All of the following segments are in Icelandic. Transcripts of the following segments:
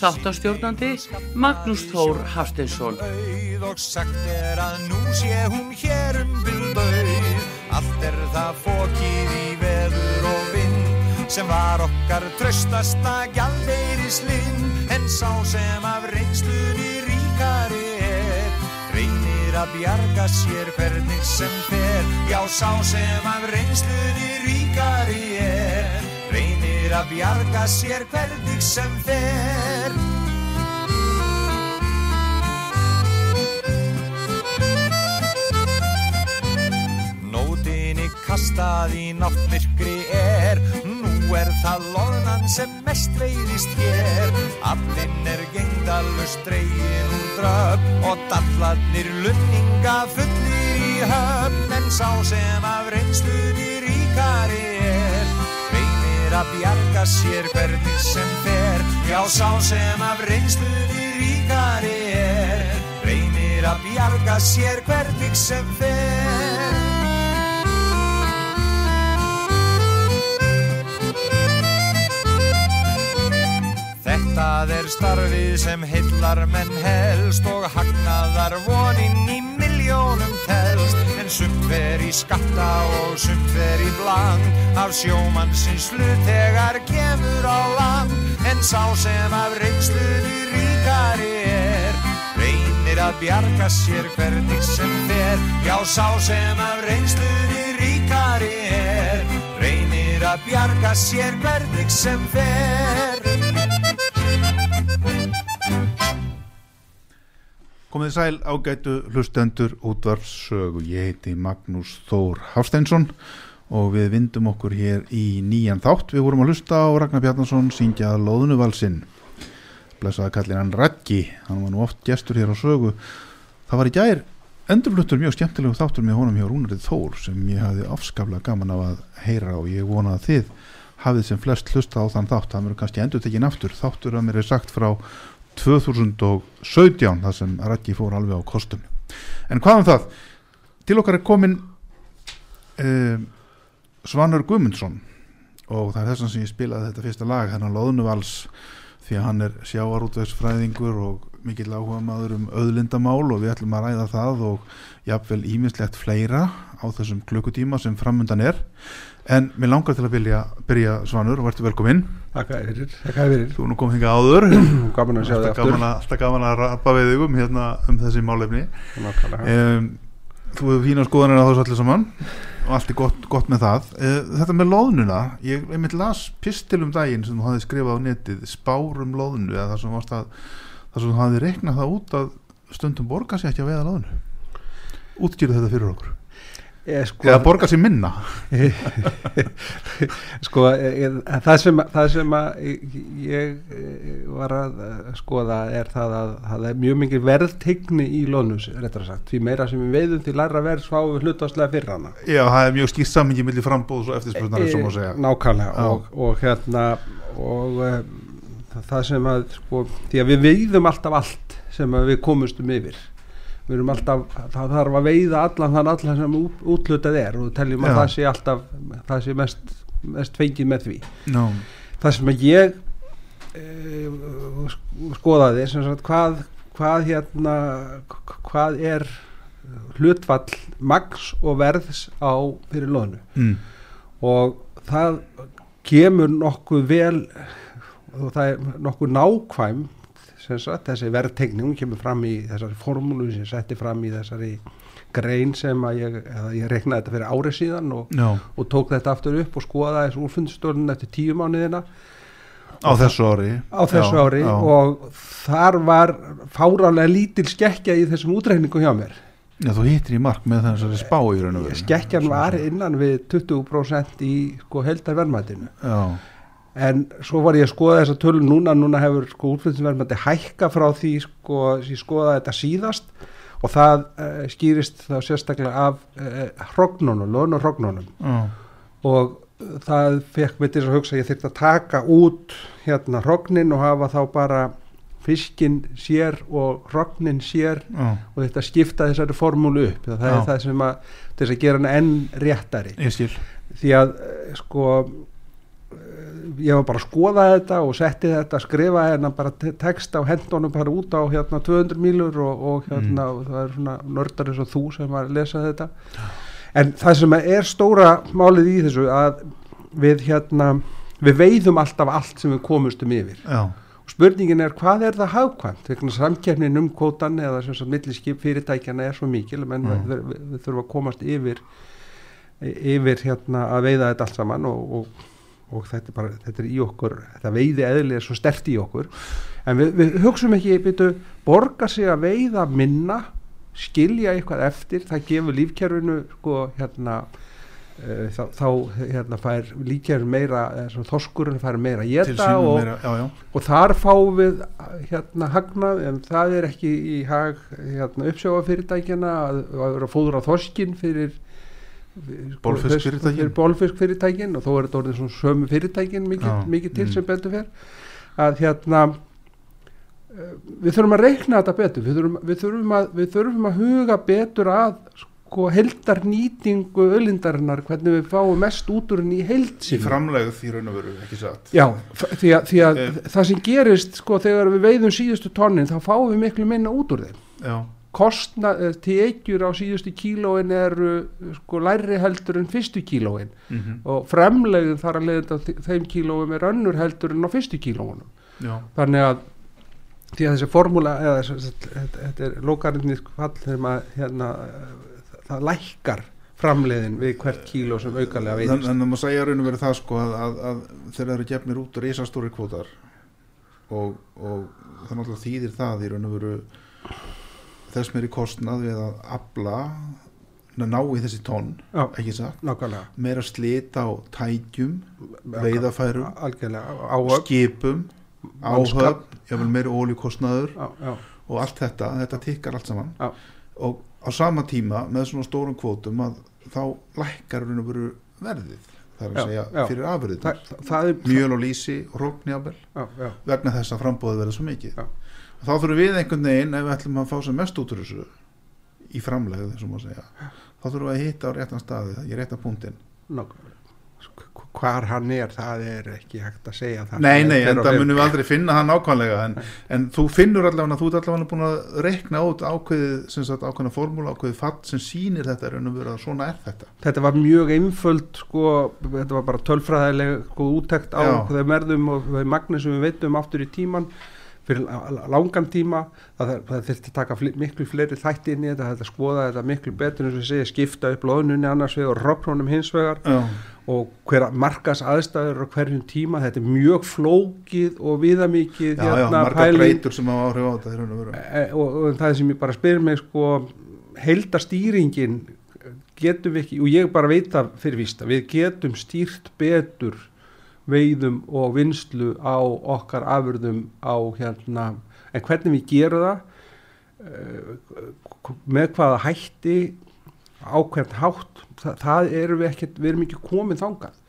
Þáttastjórnandi Magnús Þór Haftinsson. og sagt er að nú sé hún hér um bylbauð allt er það fókið í veður og vind sem var okkar tröstasta gjaldeirislind en sá sem af reynslunni ríkari er reynir að bjarga sér hvernig sem fer. Já sá sem af reynslunni ríkari er reynir að bjarga sér hvernig sem fer. Nótinni kastað í náttmyrkri er Nú er það loðnan sem mest veiðist hér. Aflinn er gengdalust dregin úr dröf Og dallarnir lunninga fullir í höfn En sá sem af reynslunni ríkari er Reynir að bjarga sér hvernig sem fer. Já, sá sem af reynslunni ríkari er Reynir að bjarga sér hvernig sem fer. Þetta er starfið sem hillar menn helst og hagnaðar voninn í miljónum telst sumt ver í skatta og sumt ver í bland. Af sjómannsins hlut þegar kemur á land. En sá sem af reynslunni ríkari er reynir að bjarga sér hvernig sem fer. Já sá sem af reynslunni ríkari er reynir að bjarga sér hvernig sem fer Komið sæl ágætu hlustendur útvarpsögu. Ég heiti Magnús Þór Hafsteinsson og við vindum okkur hér í nýjan þátt. Við vorum að hlusta á Ragnar Bjarnason syngja Lóðunuvalsinn. Blesaði kallin hann Raggi, hann var nú oft gestur hér á sögu. Það var í gær endurfluttur mjög skemmtilegu þáttur með honum hjá Rúnarið Þór sem ég hafði afskaplega gaman af að heyra og ég vona að þið hafið sem flest hlusta á þann þátt. Það verður kannski endur tekin aftur. Þáttur að mér er sagt frá 2017 þar sem Raggi fór alveg á kostum en hvað um það? Til okkar er komin uh, Svanur Guðmundsson og það er þess að ég spilaði þetta fyrsta lag hennar Lóðnuvals því að hann er sjáarútvegsfræðingur og mikill áhuga maður um öðlindamál og við ætlum að ræða það og jafnvel ímislegt fleira á þessum klukkutíma sem framundan er en mér langar til að byrja, byrja Svanur og verður velkominn. Takk fyrir, takk fyrir. Þú er nú komið hingað áður. Gaman að sjá þig alltaf gaman, að, alltaf gaman að rappa við þig um, hérna, um þessi málefni. Um, Þú hefur fína skoðanir á þessu allir saman og allt er gott, gott með það. Uh, Þetta með loðnuna ég einmitt las pistil um daginn sem þú hafði skrifað á netið spár um loðnu eða það sem, að, það sem þú hafði reiknað það út að stundum borga sér ekki að veiða loðnu. Útskýrðu þetta fyrir okkur. Ég, sko, eða borga sér minna. Sko það sem, það sem að ég, var að eh, skoða er það að það er mjög mikið verðtegni í lónus því meira sem við veiðum til læra verð sváum við hlutastlega fyrir hana. Já, það er mjög skýrt sammingi millir frambóðs og eftirspurnar Eh, nákvæmlega og, og hérna og um, það sem að sko, því að við veiðum alltaf allt sem við komumstum yfir við erum alltaf, það þarf að veiða allan þann allan sem út- úthlutað er og teljum að Já. það sé alltaf það sé mest, mest fengið með því no. það sem að ég e, skoðaði sem sagt, hvað, hvað hérna hvað er hlutfall mags og verðs á fyrir loðnu mm. og það kemur nokkuð vel og það er nokkuð nákvæm sagt, þessi verðtegning hún kemur fram í þessari formúlu sem setti fram í þessari grein sem að ég, eða ég reknaði þetta fyrir árið síðan og, no. og tók þetta aftur upp og skoðaði þessu úrfundstörnun eftir tíu mánuðina. Á þessu ári. á þessu Já, ári já. og þar var fárálega lítil skekkja í þessum útreikningu hjá mér. Já, þú hittir í mark með þessari spá í raun og veru. Skekkjan var innan við 20% í sko heldarverðmætinu Já, en svo var ég að skoða þessa tölum núna núna hefur sko útflutningsverðmætti hækka frá því sko ég skoða þetta síðast og það uh, skýrist þá sérstaklega af uh, hrognunum, loðun og hrognunum. Já, og það fekk mig til þess að hugsa að ég þyrfti að taka út hérna hrognin og hafa þá bara fiskin sér og hrognin sér já, og þetta skipta þessari formúlu upp. Það Já. er það sem að þess að gera hann enn réttari. Því að eh, sko ég var bara að skoða þetta og setti þetta, skrifa hérna bara te- texta á hendunum bara út á hérna 200 mílur og, og hérna og það er svona nördar eins og þú sem var að lesa þetta. En það sem er stóra málið í þessu að við hérna við veiðum alltaf allt sem við komumstum yfir. Já, og spurningin er hvað er það hagkvæmt? Vegna samkeppnin um kvótan eða sem sagt milliskip fyrirtækjana er svo mikil menn Mm. við, við, við þurfum að komast yfir yfir hérna að veiða þetta allt saman og, og, og þetta er bara þetta er í okkur, þetta veiði eðli er svo stert í okkur. En við, við hugsum ekki byrju, borga sig að veiða minna skilja eitthvað eftir það gefur lífkerfinu sko hérna uh, þá, þá hérna fær lífkerfinu meira eða þoskurinn fær meira sínum og, já, og þar fáum við hérna hagnað en það er ekki í hag hérna, uppsjáfafyrirtækjana að, að vera að fóðra þorskin fyrir Bolfiskfyrirtækin. fyrir bólfiskfyrirtækin og þó er þetta orðið svona sömu fyrirtækin mikið, mikið til mm. sem betur fer að hérna eh, við þurfum að reikna þetta betur við þurfum, við þurfum, að, við þurfum að huga betur að sko heldar nýtingu ölindarinnar hvernig við fáum mest út úr henni í held í framlegð í raun og veru, ekki satt Já, því að, því að Eh. það sem gerist sko þegar við veiðum síðustu tonnin þá fáum við miklu minna út úr þeim Já, kostna, eh, tekjur á síðustu kílóin eru eh, sko læri heldur en fyrstu kílóin. Mhm, og fremlegin þar að leiða þeim kílóum er önnur heldur en á fyrstu kílóunum. Já, þannig að því að þessi formúla eða þetta, þetta er lókarinnisk fall þegar maður hérna, það lækkar framleiðin við hvert kíló sem aukalega Þann- veiðist. Þannig að maður segja raun og verið það sko að, að, að það eru gefnir út risastóri kvótar og, og það náttúrulega þýðir það í raun og veru þess meiri kostnað við að afla að ná í þessi tonn Já. ekki satt, nákvæmlega. Meira slita á tækjum, veiðafærum skipum, áhöfn meiri ólíkostnaður og allt þetta, þetta tikkar allt saman. Já. og á sama tíma með svona stórum kvótum að þá lækkar verðið það er að Já, segja já. fyrir afurðið mjöl og lísi og já, vegna þess að frambóðið verður svo mikið þá þurfum við einhvern veginn ef við ætlum að fá sem mest út úr þessu í framlegð þessum að segja þá þurfum við að hitta á réttan staði í rétta punktin nákvæmlega. Sk- hvar hann er, það er ekki hægt að segja það. Nei, Það nei, er en það munum við aldrei finna hann ákvæmlega en, en þú finnur allavega, þú ert allavega búin að reikna út ákveðið, sem sagt ákveðna formúla ákveðið fatt sem sýnir þetta raun og veru að svona er þetta. Þetta var mjög einföld sko, þetta var bara tölfræðileg sko, úttekt á Já. þeim verðum og þeim magnir sem við veitum aftur í tíman fyrir la- langan tíma það, það þurfti að taka fl miklu fleiri þætti inn í þetta, þetta skoða þetta miklu betur eins og segja, skipta upp loðnunni annars vegar og ropprónum hins vegar. Já, og hver markas aðstæður á hverjum tíma, þetta er mjög flókið og viðamikið já, margar breytur sem hafa áhrif á þetta og veru. E, og, og það sem ég bara spyr mig sko, heildastýringin getum við ekki, og ég bara veit það fyrir vísta, við getum stýrt betur veiðum og vinslu á okkar afurðum á hérna, en hvernig við gerum það eh, með hvaða hætti á hvern hátt það, það erum við ekkert, við erum ekki komið þangað.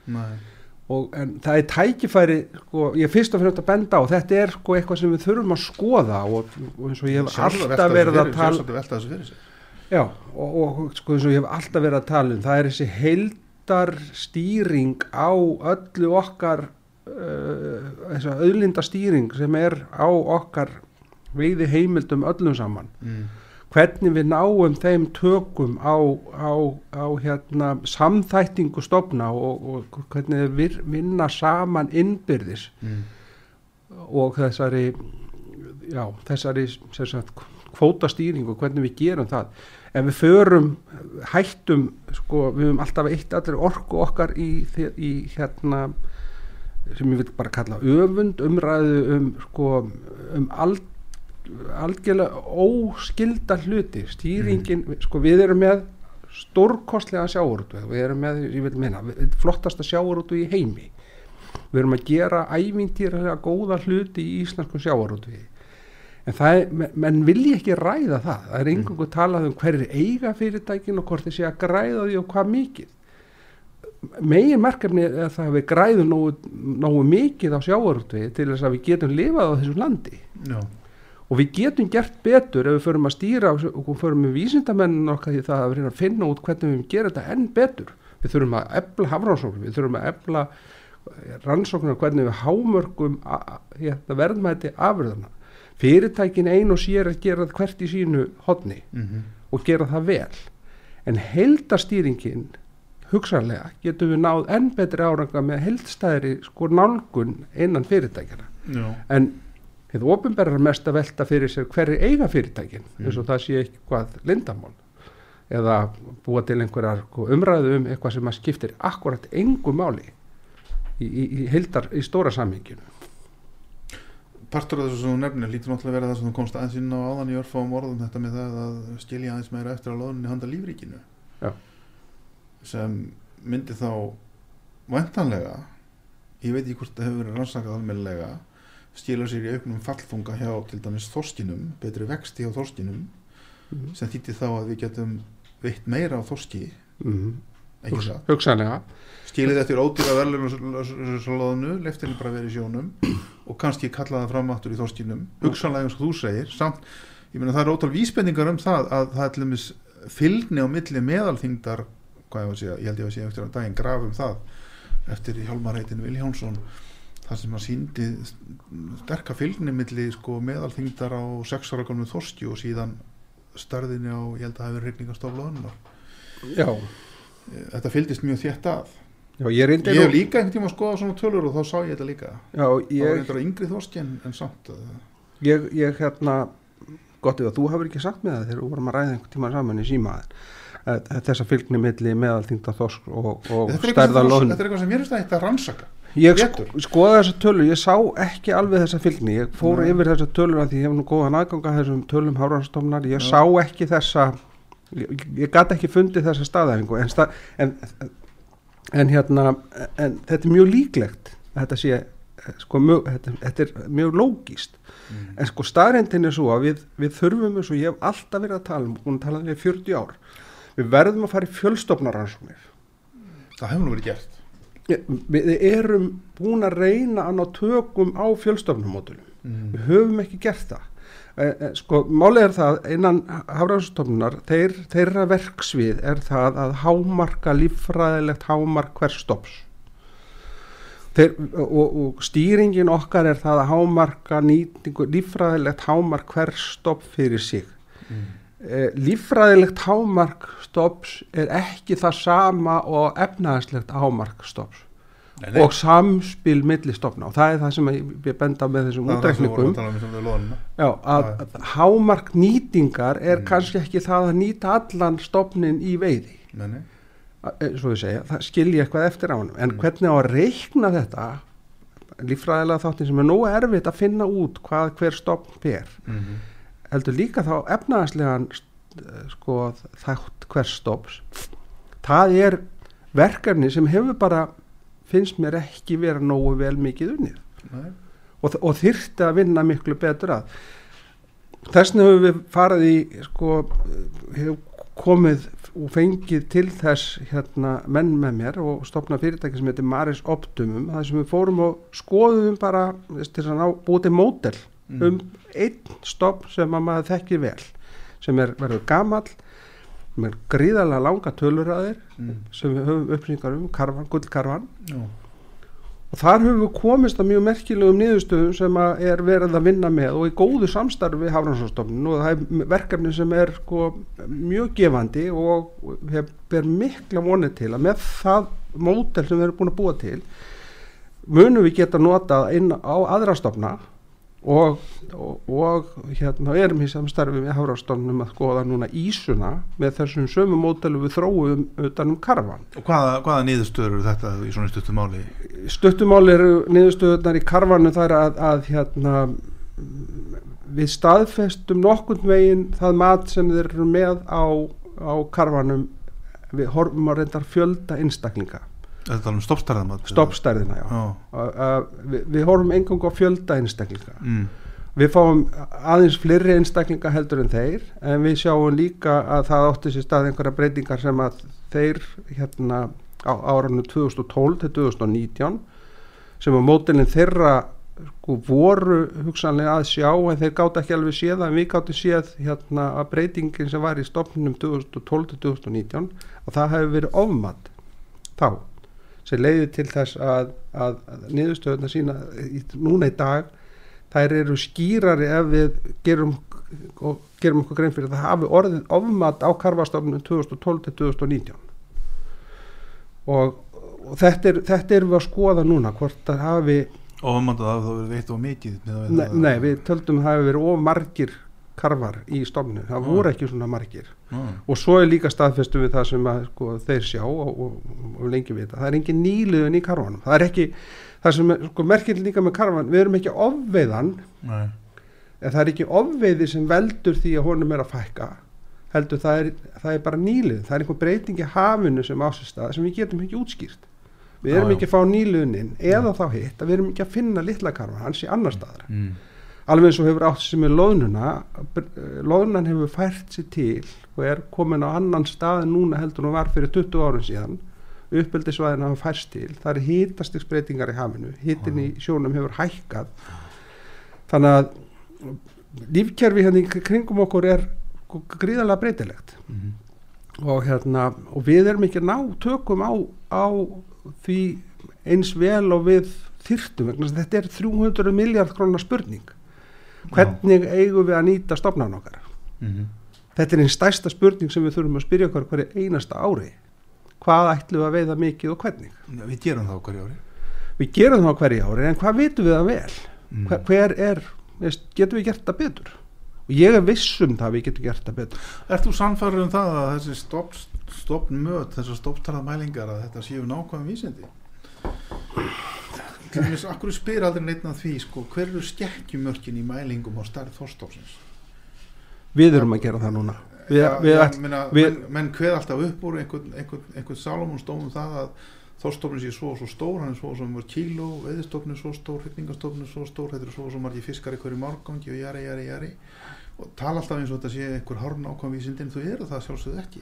Og, en það er tækifæri sko, ég er fyrst og fremst að benda á þetta er sko eitthvað sem við þurfum að skoða og, og eins og ég hef Sjálfsagt alltaf verið að tala já, og, og sko eins og ég hef alltaf verið að tala um það er þessi heildar stýring á öllu okkar uh, þessa auðlinda stýring sem er á okkar veiði heimildum öllum saman mm. hvernig við náum þeim tökum á, á, á hérna, samþættingu stofna og, og hvernig við vinna saman innbyrðis Mm. og þessari já, þessari sagt, kvótastýringu, hvernig við gerum það ef við förum hættum, sko, við höfum alltaf eitt allir orku okkar í, í hérna sem ég vil bara kalla öfund umræðu um sko, um ald, algjörlega óskilda hluti. Stýringin, sko við erum með stórkostlega sjáurútu við erum með, ég vil minna, flottasta sjáurútu í heimi. Við erum að gera ævintýrlega góða hluti í íslensku sjáurútu en það er, men- menn vilja ekki ræða það. Það er engangu talað um hverju eiga fyrirtækin og hvort þeir sé að græða því og hvað mikið. Megin markefni er það að við græðum nógu, nógu mikið á sjávarútvegi til þess að við getum lifað á þessu landi. Já, og við getum gert betur ef við förum að stýra og förum með vísindamennin okkar í það að að finna út hvernig við gerum þetta enn betur. Við þurfum að efla hafrannsóknir við þurfum að efla rannsóknir á hvernig við hámörgum hérna, verðmæti afröðana fyrirtækin ein og sér að gera hvert í sínu hodni mhm, og gera það vel. En heldastýringin hugsanlega getum við náð enn betri áranga með heldstæðri sko nálgun innan fyrirtækjana já, en þið ofinberðar mest að velta fyrir sér hverju eiga fyrirtækin eins og það sé eitthvað lindamál eða búa til einhverjar sko, umræðu um eitthvað sem að skiptir akkurat engu máli í, í, í, heildar, í stóra samminginu Partur af þessu sem þú nefnir lítur náttúrulega vera það sem þú komst aðeins inn á áðan í örfáum orðum þetta með það að skilja aðeins meira eftir að loðunni handa lífríkinu Já. sem myndi þá væntanlega ég veit ekki hvort það hefur verið rannsakað almennilega skila sér í auknum fallþunga hjá til dæmis þorskinum, betri vexti hjá þorskinum Mhm. sem þýtti þá að við getum veitt meira á þorski mm. ekki það, hugsanlega skilið eftir ódýra verðlunarslóðinu leftinni bara verið sjónum og kannski kalla það fram aftur í þorskinum hugsanlega eins og þú segir samt, ég meina það eru ótal vísbendingar um það að það er til dæmis fylgni á milli meðalþingdar hvað ég var að segja, ég held ég að segja eftir að daginn graf um það eftir Hjálmar heitin Viljánsson þar sem að síndi sterka fylgni milli sko, meðalþingdar á sex ára gamlu þorski og síðan starðinni á, ég held að það hefur regningastoflaðunar já, þetta fylgdist mjög þétt að já ég reyndi Ég nú- líka einhvern tíma að skoða svona tölur og þá sá ég þetta líka. Já, Það var ég, eitthvað yngri þorski en, en samt ég, ég hérna gott ef að þú hafur ekki sagt með það þegar við vorum að ræða einhvern tíma saman í símaður þessa fylgni milli meðalþingda þorsk og, og þetta, er stærða loðn þetta er eitthvað sem mér finnst að þetta rannsaka Ég sko, skoða þessa tölur, ég sá ekki alveg þessa fylgni, ég fór Nei. yfir þessa tölur að því ég hef nú góðan aðgang að þessum tölum háranstofnar, ég Já. sá ekki þessa, ég, ég gat ekki fundið þessa staðæfingu, en, sta, en, en hérna, en þetta er mjög líklegt að þetta sé, eh, sko, mjög, þetta, þetta er mjög lógist, Mm. en sko staðrendin er svo að við, við þurfum eins og ég hef alltaf verið að tala um, búin að tala um því í 40 ár, við verðum að fara í fjölstofnaransóknir, Það hefur nú verið gert. Við erum búin að reyna að ná tökum á fjölstofnumódulum mm. við höfum ekki gert það sko, málið er það innan hafræðstofnunar, þeir, þeirra verksvið er það að hámarka líffræðilegt hámark hver stops þeir, og, og stýringin okkar er það að hámarka nýtingu, líffræðilegt hámark hver stopp fyrir sig. Mm. e, líffræðilegt hámark stops er ekki það sama og efnaðslegt hámark stops Nei, nei. og samspil milli stofna og það er það sem ég benda með þessum útreikningum að um að, hámark nýtingar er Mm. kannski ekki það að nýta allan stofnin í veiði Nei. A- svo við segja, það skilji eitthvað eftir á hann en Mm. hvernig á að reikna þetta líffræðilega þáttin sem er nógu erfitt að finna út hvað hver stofn ber Mm. heldur líka þá efnaðslegan sko þátt hver stofs það er verkefni sem hefur bara finnst mér ekki vera nógu vel mikið unnið Nei. og, og þyrfti að vinna miklu betur að þessna höfum við farið í sko, hefur komið og fengið til þess hérna menn með mér og stopna fyrirtæki sem heitir Maris Optimum það sem við fórum og skoðum bara til að ná búið til mótel Mm. um einn stopp sem að maður þekkir vel sem er verður gamall með gríðarlega langa töluraðir Mm. sem við höfum upplýsingar um, karvan, gullkarvan Já. og þar höfum við komist að mjög merkilegum niðurstöðum sem er verið að vinna með og í góðu samstarfi við Hafrannsóknastofnun og það er verkefni sem er sko, mjög gefandi og ber mikla vonið til að með það mótel sem við erum búin að búa til munum við geta notað inn á aðra stofna og, og, og hérna erum í samstarfi með Hafrannsóknastofnun að skoða núna ísuna með þessum sömu mótelu við þróum utan um karvan Og hvaða, hvaða niðurstöður eru þetta í svona stuttum máli? stuttumál eru niðurstöðunar í karvanu þar að, að hérna við staðfestum nokkurn veginn það mat sem þeir eru með á, á karvanum við horfum að reyndar fjölda einstaklinga Þetta tala um stoppstærðamat stoppstærðina já, Já. Að- að við, við horfum engang á fjölda einstaklinga. Mm. við fáum aðeins fleiri einstaklinga heldur en þeir en við sjáum líka að það átti sér stað einhverja breytingar sem að þeir hérna á áranu 2012 til 2019 sem að mótilin þeirra sko, voru hugsanlega að sjá en þeir gátt ekki alveg séð en við gáttum séð hérna að breytingin sem var í stopnum 2012 til 2019 og það hefur verið ofmat þá sem leiði til þess að, að, að niðurstöðuna sína í, núna í dag þær eru skýrari ef við gerum og gerum okkur grein fyrir að það hafi orðið ofmat á karfastofnum 2012 til 2019 og, og þetta, er, þetta erum við að skoða núna hvort það hafi um að það hefur veitt of mikið nei, nei, við töldum að það hefur verið of margir karfar í stofnu, það Já. voru ekki svona margir. Nú, og svo er líka staðfestu við það sem að, sko, þeir sjá og, og, og lengi vita, það er engin nýliðun í karfanum, það er ekki það sem er sko, merkil líka með karfan, við erum ekki ofveiðan, nei, en það er ekki ofveiði sem veldur því að honum er að fækka heldur það er, það er bara nýliðun. Það er einhver breyting í hafinu sem ásist að sem við getum ekki útskýrt. Við Já, erum já. ekki að fá nýliðunin eða þá hitt að við erum ekki að finna litla karfa hans í annar staðar. Mm. Alveg eins og hefur átt sem er loðnuna loðnan hefur fært sér til og er komin á annan stað núna heldur hún var fyrir 20 árum síðan. Uppeldisvæðin hafa færst til. Það er hitastiksbreytingar í hafinu. Hitin í sjónum hefur hækkað. Þannig að lífkerfi hérna í kringum okkur er gríðarlega breytilegt. Mm. og hérna og við erum ekki ná tökum á, á því eins vel og við að þetta er 300 miljard krónar spurning hvernig eigum við að nýta stofnan okkar? Mm. þetta er einn stærsta spurning sem við þurfum að spyrja okkar hverju einasta ári. Hvað ætlum við að veiða mikið og hvernig? Já, við gerum það hverju ári. Við gerum það hverju ári en hvað vitum við það vel? Mm. hver, hver er, getum við gert það betur? Og ég er viss um það að við getum gert það betur. Ert þú sannfærður um það að þessi stoppmöt, þessar stopptarað mælingar að þetta séu nákvæm vísindi? Akkur spyr aldrei neitt að því, sko, hver eru skekkjumörkin í mælingum á stærð þorstofsins? við erum að gera það núna við, Já, við, já, ætl- meina, við- menn, menn hveð alltaf upp úr einhvern, einhvern, einhvern Salomon stóðum það að þorstofnin sé svo og svo stór, hann er svo og svo mörg kíló, veðistofnin er svo stór, hryggningastofnin er svo stór, þetta eru svo og svo margir fiskar í hverju márgangi og jari, jari, jari og tala alltaf eins og þetta sé einhver hárn ákvæm vísindin, þú eru það sjálfsögðu ekki.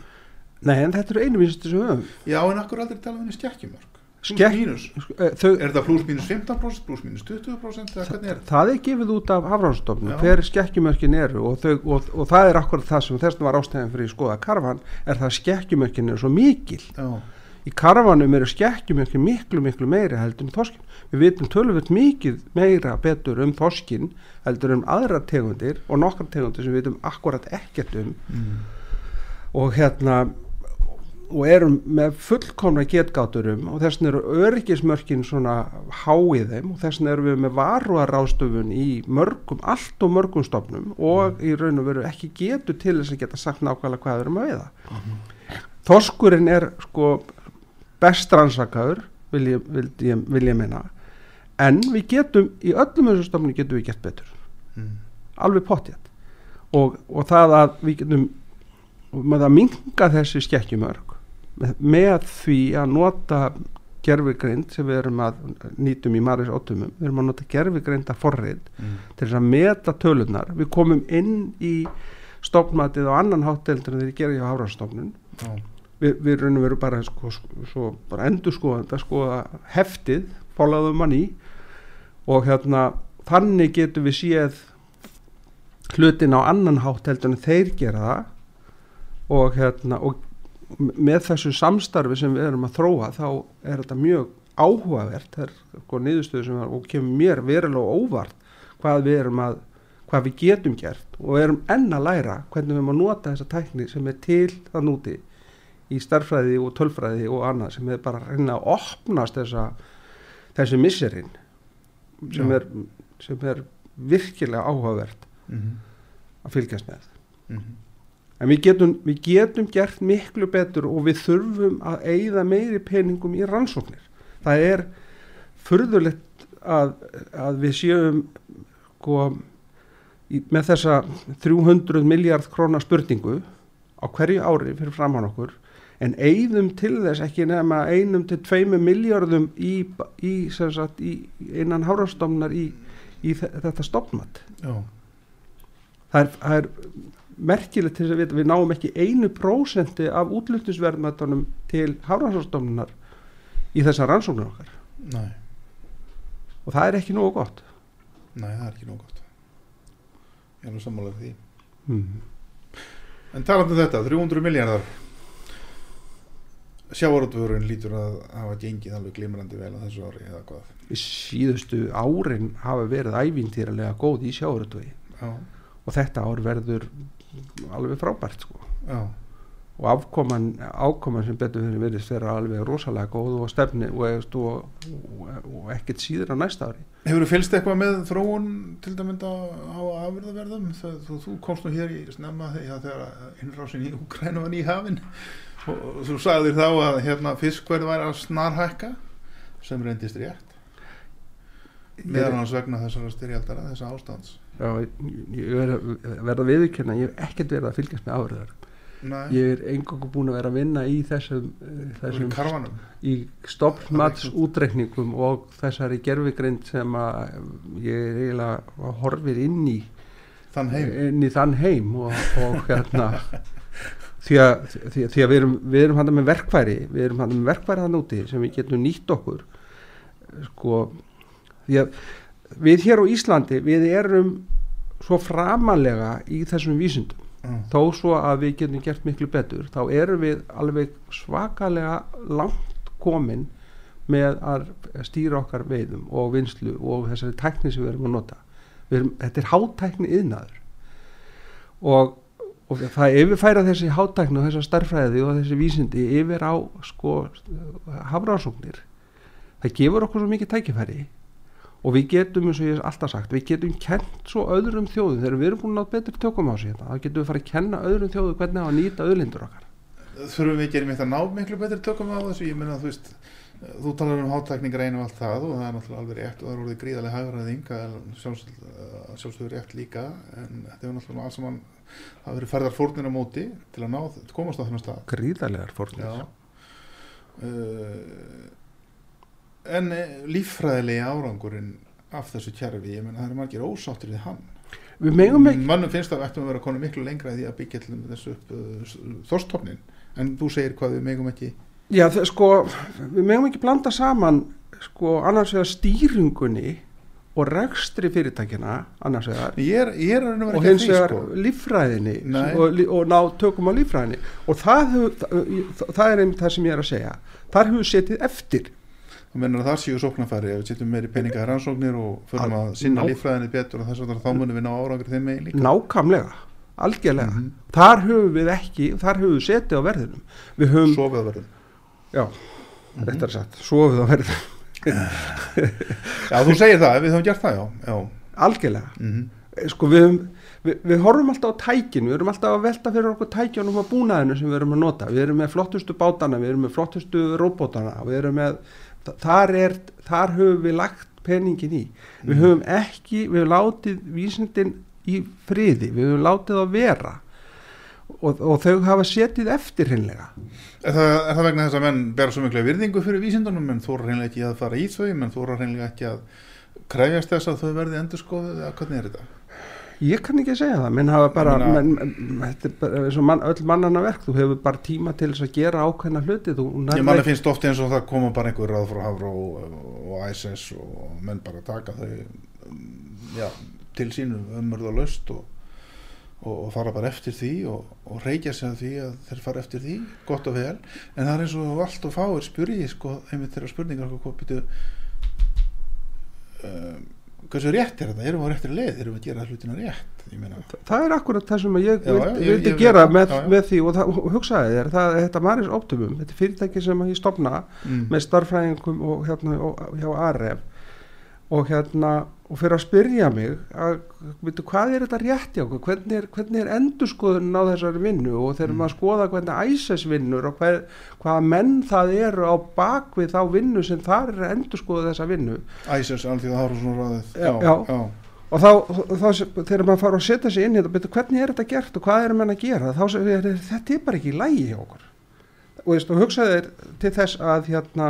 nei en þetta eru einu vísindi sem við höfum Já, en akkur aldrei tala um henni skekkjumörk? Mínus? Eh, þau, Er þetta plus mínus 15%, plus mínus 20% eða hvernig er það er gefið út af hafránstofnum Já. hver skekkjumörkin eru og, þau, og, og það er akkurat það sem þessum var ástæðan fyrir skoða karfan er það að skekkjumörkin eru svo mikil Já, í karfanum eru skekkjumörkin miklu miklu meiri heldur en þorskin við vitum tölvöld mikið meira betur um þorskin heldur um aðra tegundir og nokkra tegundir sem við vitum akkurat ekkert um mm. og hérna og erum með fullkomna getgáturum og þess vegna eru öryggismörkin svona háið þeim og þess vegna erum við með varuarástufun í mörgum, allt og mörgum stofnum og í raun og veru ekki getur til þess að geta sagt nákvæmlega hvað við erum að veiða Þorskurinn er sko best rannsakaður vil ég, vil, ég, vil ég meina en við getum, í öllum þessum stofnum getum við gert betur Mm. alveg pottjætt og, og það að við getum með að minga þessi skekkjumörk með, því að nota gerfigreind sem við erum að nýtum í Maris ótumum, við erum að nota gerfigreinda forrið Mm. til þess að meta tölunar við komum inn í stofnmatið á annan hátteldur en þeir gera hjá Hárastofnun Já. við, við raunum veru bara sko, sko, bara endur skoða skoða heftið, fólaðum mann í og hérna þannig getum við séð hlutin á annan hátt heldur en þeir gera það og hérna og með þessu samstarfi sem við erum að þróa þá er þetta mjög áhugavert það er sko niðurstöðu sem er, kemur mér verulega óvart hvað við erum að hvað við getum gert og erum enn að læra hvernig við erum að nota þessa tækni sem er til það núti í starffræði og tölfræði og annað sem er bara að reyna að opnast þessa, þessi misserinn sem sem er virkilega áhugavert Mm. að fylgjast með Mm. En við getum, við getum gert miklu betur og við þurfum að eigða meiri peningum í rannsóknir. Það er furðulegt að, að við séum sko, í, með þessa 300 miljard krónar spurningu á hverju ári fyrir framann okkur en eigðum til þess ekki nema einum til tveimur miljardum í, í, sagt, í innan hárastofnar í, í þe- þetta stopnmat já, það er, það er merkilegt til þess að vita við náum ekki einu prósenti af útlutnisverðmættunum til hafrannsókstofnunar í þessar rannsóknir okkar. Nei, og það er ekki nógu gott. Nei, það er ekki nóg gott. Ég er alveg sammálaður því. Mm. En talandi um þetta, 300 miljardar sjávarútvörun lítur að hafa gengið alveg glimrandi vel á þessu ári eða hvað? Síðustu árin hafa verið ævintýralega góð í Já, og þetta ár verður alveg frábært sko. og afkoman, ákoman sem betur fyrir verið þeirra alveg rosalega góð og stefni og, og, og, ekkert síður á næsta ári. Hefur þú fylgst eitthvað með þróun til dæmis á afurðaverðum? Þú, þú, komst nú hér í snemma þegar, innrásin í Ukrænu var í hafin og, þú sagðir þá að hérna, fiskverð væri að snarhækka sem reyndist rétt. Meðan hans vegna þessara styrjaldara þessa ástands Ég verð verð að viðurkenna ég hef ekkert verið að fylgjast með áriðar Nei, ég er engangu búin að vera að vinna í þessum, eh, þessum í stopnmats útreikningum og þessari gerfigrind sem að ég er eiginlega horfir inn í þann heim? inn í þann heim og, og hérna því að, því, því að við erum, við erum hann með verkfæri við erum hann með verkfæri hann úti sem við getum nýtt okkur sko því að við hér á Íslandi við erum svo framalega í þessum vísindum Já. þó svo að við getum gert miklu betur þá erum við alveg svakalega langt komin með að stýra okkar veiðum og vinslu og þessari tækni sem við erum að nota. Við erum, þetta er hátækni yðnaður og, og það yfirfæra þessi hátækni og þessa starfræði og þessi vísindi yfir á sko hafrásóknir það gefur okkur svo mikið tækifæri og við getum eins og ég hef alltaf sagt við getum kent svo öðrum þjóðum. Þegar við erum búin að betri tökum á sig þetta þá getum við fara að kenna öðrum þjóðum hvernig að nýta öðlindur okkar. Þurfum við ekki einmitt að ná miklu betri tökum á þessu, ég meina þú veist þú talar um hátækningar einu og allt það og það er náttúrulega alveg rétt og það er orðið gríðarlega hagræðing sjálfsögur rétt líka en þetta er náttúrulega alls saman það verið ferðar fórnir á móti til að ná, komast á þennan stað. Gríðarlegar fórnir uh, En eh, líffræðilegi árangurinn af þessu kjærfi, ég menna það eru margir ósáttur við hann. við megum ekki Mannum finnst að við ættum að vera konum miklu lengra því að byggja til þessu uh, þorstofnin, en þú segir hvað við megum ekki. Já, það, sko, við megum ekki blanda saman sko, annars vegar stýringunni og rekstri fyrirtækina annars vegar Ég er, ég er að að og hins að vegar sko. líffræðinni Nei. og, og ná tökum á líffræðinni og það, það, það er einmitt það sem ég er að segja þar hefur setið eftir Þú mennar að það séu sóknarfæri, ef við setjum meiri peninga í rannsóknir og förum að sinna líffræðinni betur og þess að þá munum við ná árangur þeim megin líka. nákvæmlega, algjörlega Mhm. þar höfum við ekki, þar höfum við setið á verðinum við höfum, Sofið að verðum. já, Mhm. réttar sagt sofið á verðinum, Já, þú segir það, við höfum gert það, já. já. algjörlega Mm sko við, höfum, við, við horfum alltaf á tækin við erum alltaf að velta fyrir okkur tækjunum og búnaðinu sem við erum að nota við erum með flottustu bátana, við erum með flottustu róbótana, við erum með þar, er, þar höfum við lagt peningin í, við Mhm. höfum ekki við höfum látið vísindin í friði, við höfum látið að vera og, og þau hafa setið eftir hreinlega Er er það vegna þess að menn bera svo mikla virðingu fyrir vísindunum, menn þú reynilega ekki að fara í þau, menn þú reynilega ekki að krefjast þess að þau verði endur skoðuð, eða hvernig er þetta? Ég kann ekki að segja það, menn hafa bara, Ég meina- menn, þetta er bara eins og mann, öll mannana verk, þú hefur bara tíma til þess að gera ákveðna hluti, þú Ég manna finnst oft eins og það koma bara einhver ráð frá Hafró og, og ISS og menn bara taka þau um, já, til sínu og löst og, og, og fara bara eftir því og, og reykja sig að því að þeir fara eftir því, gott og vel. En það er eins og allt og fáir spyrji sko, einmitt þeirra spurningar hvað býtu um, hversu rétt er þetta, erum við á réttir leið? Erum við að gera hlutina rétt? Ég meina, Það er akkurat það sem ég Já, vildi, ég- vildi ég- gera já, með, já, já. með því og, það, hugsaði þér, það, þetta Maris Optimum, þetta fyrirtæki sem ég stopna mm, með starffræðingum og hérna og, hjá ARF og hérna og fyrir að spyrja mig að, veitu, hvað er þetta rétt hjá okkur, hvernig er, hvernig er endurskoðun á þessari vinnu? Og þegar Mm. maður skoða hvernig ISIS vinnur og hver, hvaða menn það eru á bakvið þá vinnu sem þar er að endurskoða þessa vinnu. ISS, alþjóða Hafró ráðið Já, já, já. og þá, þá þegar maður fara að setja sig inn í þetta betur, hvernig er þetta gert og hvað er menn að gera? Þá segir þetta er bara ekki lægi hjá okkur. Og, veist, og hugsaði þeir til þess að hérna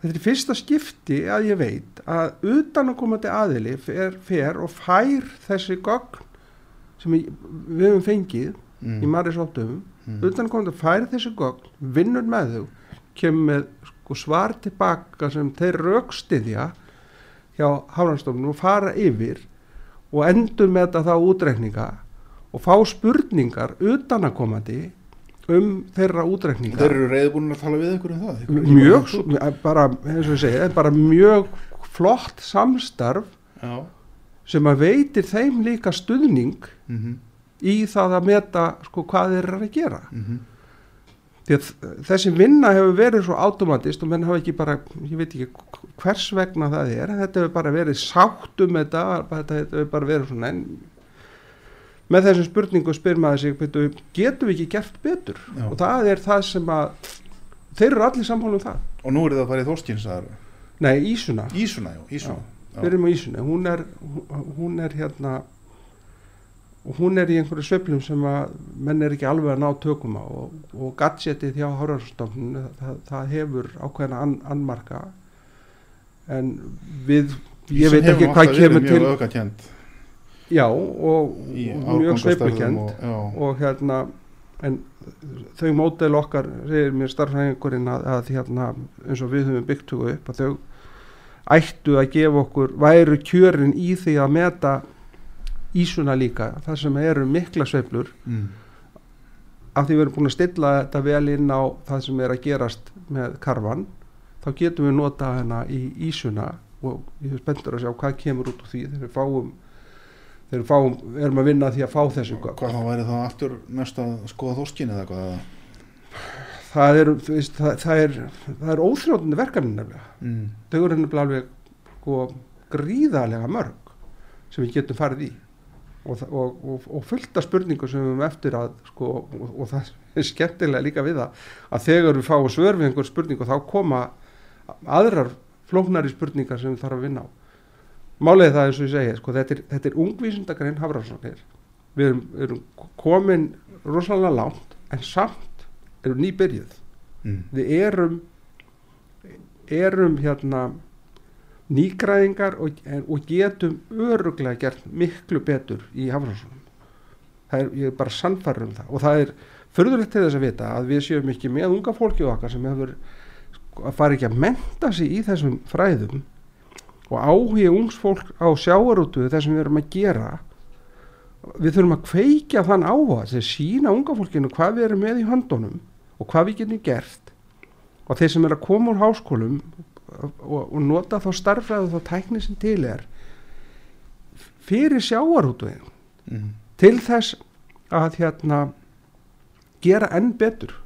þetta er fyrsta skipti að ég veit að utanakomandi aðili fer, fer og fær þessi gögn sem við við höfum fengið Mm. í Marisóttum Mm. utanakomandi fær þessi gögn vinnur með þau kemur með sko, svar tilbaka sem þeir raukstiðja hjá Hafnarstofnum og fara yfir og endur með þetta þá útreikninga og fá spurningar utanakomandi um þeirra útreikninga. Þeir eru reyðbúin að tala við ykkur um það Ykkur- mjög, bara, eins og ég segi, bara mjög flott samstarf Já. sem að veitir þeim líka stuðning Mhm, í það að meta sko hvað þeir eru að gera. Því að þessi vinna hefur verið svo automatist og menn hafa ekki bara ég veit ekki hvers vegna það er þetta hefur bara verið sátt um þetta þetta hefur bara verið svona en með þessum spurningu spyr maður sig getum við ekki gert betur? Já. og það er það sem að þeir eru allir sammála um það. Og nú er það að fara í Þorskins nei, Ísuna. Ísuna, já, Ísuna. Við erum á Ísunni, hún er, hún er hérna og hún er í einhverju sveiflum sem að menn er ekki alveg að ná tökum á. Og, og gadgetið hjá Hárarstofnun það, það hefur ákveðna an, annmarka. En við ég veit ekki hvað kemur til já og, mjög sveiflukend og, og hérna en þau mótel okkar segir mér starfræðingurinn að, að hérna eins og við höfum byggt huga upp að þau ættu að gefa okkur væru kjörin í því að meta ísuna líka þar sem eru mikla sveiflur. Mm, af því við erum búin að stilla þetta vel inn á það sem er að gerast með karvan þá getum við nota hana í ísuna og ég er spenntur að sjá hvað kemur út úr því þegar við fáum þegar fáum, erum að vinna því að fá þessu. Hvað þá væri þá aftur næst að skoða Þorskin eða hvað það er, veist, það, það er, það er óþrjóðandi verkefni nefnilega. Mm, þau eru nefnilega alveg sko, gríðarlega mörg sem við getum farið í. Og, og, og, og fullta spurningu sem við höfum eftir að sko, og, og það er skemmtilega líka við það að þegar við fáum svör við einhver spurningu þá koma aðrar flóknari spurningar sem við þarfum að vinna á málið það eins og ég segi sko, þetta er, þetta er ungvísindagrein hafrásóknir við erum, erum komin rosalega langt en samt erum nýbyrjuð. Mm, við erum erum hérna nýgræðingar og, en- og getum öruglega gert miklu betur í er, ég er bara sannfæður um það. Og það er förðulegt til þess að vita að við séum ekki með unga fólki okkar sem hefur sko, að fara ekki að menta sig í þessum fræðum og áhugi ungs fólk á sjáarútu þess sem við erum að gera við þurfum að kveikja þann áhuga til að sína unga fólkinu hvað við erum með í höndunum og hvað við getum gert. Og þeir sem er að koma úr háskólum og, og nota þá starfræðu þá tækni sem til er fyrir sjáarútvegin mm, til þess að hérna gera enn betur.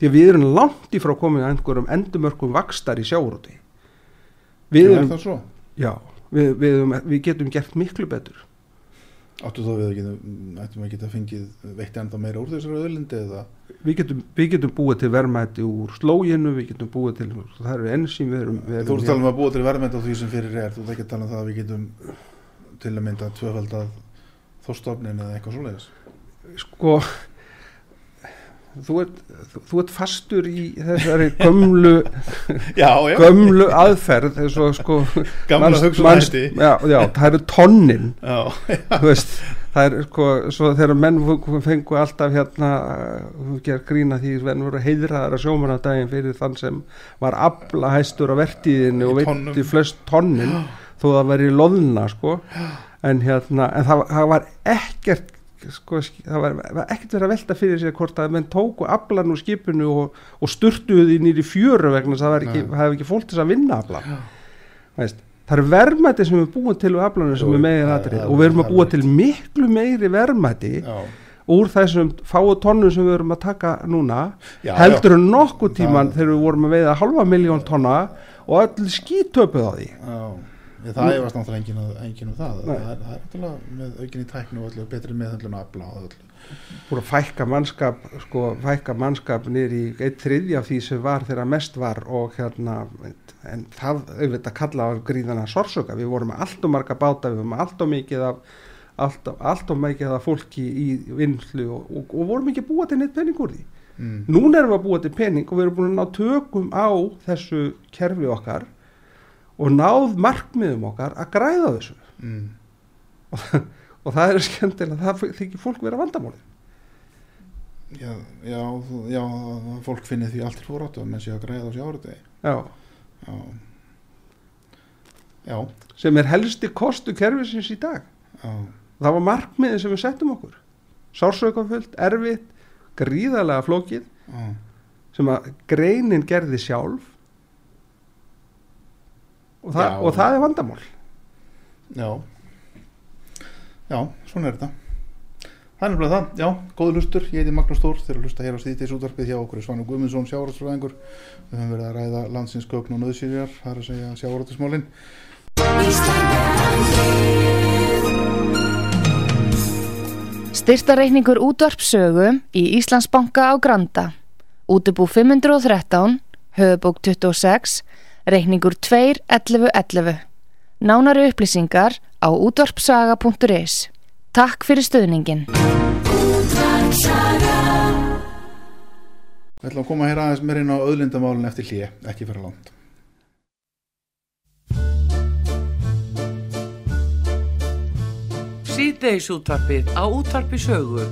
Því að við erum langt í frá komin að einhverjum endumörkum vakstar í sjáarútvegi við, Er erum, svo? já, við, við, erum, við getum gert miklu betur Áttu þá við að geta, ættum við að geta fengið veitt ennþá meira úr þessari öðlindi eða? við getum, við getum búið til verðmæti úr slóginu, við getum búið til það eru ensím við erum, við Þú erum ert að tala um að búa til verðmænt á því sem fyrir er, þú ert ekki að tala um það að við getum til að mynda tvöfaldað þórstofnin eða eitthvað svoleiðis. sko þú ert, þú, ert fastur í þessari gömlu Já, já, gömlu aðferð eins og sko gamla manst- hugsun manst- hætti. já, já, það eru tonnin. Já, veist, það er sko þegar menn fengu alltaf hérna þú ger grína því venn voru heiðraðar að sjómanadaginn fyrir þann sem var afla hæstur á vertíðinu og Í veitti flest tonnin þó það væri loðna sko. En hérna, en það, það var ekkert sko, sk- það var, var ekkert verið að velta fyrir sér hvort að menn tóku aflan úr skipinu og, og sturtuðu því nýri fjöru vegna það var ekki, hefði ekki fólk til að vinna aflan það eru verðmæti sem við búum til úr aflanum sem Jú, megin það- atrið það- og við erum að búa til miklu meiri verðmæti já, úr þessum fáu tonnum sem við erum að taka núna já. heldur en nokkuð tíman Það- þegar við vorum að veiða halva miljón tonna og öll skítöpuð á því. Já, það efast náttúrulega engin, að- engin um það. Það er, það er náttúrulega með aukinni tæknu og öllu betri meðhöndlun að öllu. búin að fækka mannskap sko, fækka mannskap í eitt þriðja af því sem var þegar mest var og hérna en það auðvitað kalla á gríðana sorsöka við vorum allt og marga báta við vorum allt og mikið af allt, allt og mikið af fólki í vinslu og, og, og vorum ekki búa til neitt penning úr því. Mm, núna erum við að búa til pening og við erum búin að ná tökum á þessu kerfi okkar og náð markmiðum okkar að græða þessu. Mm, og það er skemmtilega, það þykir fólk vera vandamálið. Já, já, já, fólk finnir því allt til fóráttu að menn sé að græða á sjáurðegi Já. já. Já, sem er helsti kostu kerfisins í dag. Já, það var markmiðin sem við settum okkur. Sársökafullt, erfitt gríðarlega flókið já, sem að greinin gerði sjálf og það, Já. og það er vandamál. Já. Já, svona er þetta. Það er nefnilega það, já, góður hlustur, ég heiti Magnús Þór, þeir eru að hlusta hér á stíðteis útvarpið hjá okkur Svanur Guðmundsson, sjávarútsfræðingur, við höfum verið að ræða landsins gögn og nöðsýrjar, það er að segja sjávarútsmálin. Styrtareikningur útvarpsögu í Íslandsbanka á Granda. Útubú 513, höfubók 26, reikningur 2.11.11. Nánari upplýsingar á útvarpsaga.is. Takk fyrir stöðningin. Við ætlum að koma hér aðeins meir inn á auðlindamálin eftir hlje, ekki fyrir langt. Síðdeis útvarpið á útvarpi sögu.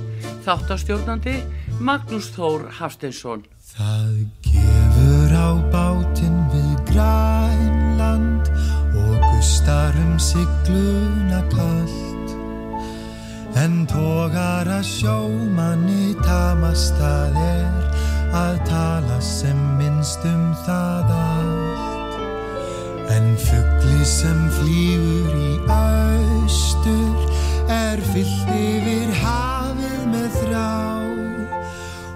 Þáttastjórnandi Magnús Þór Hafsteinsson. Það gefur á bátinn grænland og gustar um sigluna kallt. En tógar að sjómanni tamast það er að tala sem minnst um það allt. En fugli sem flýgur í austur er fyllt yfir þrá.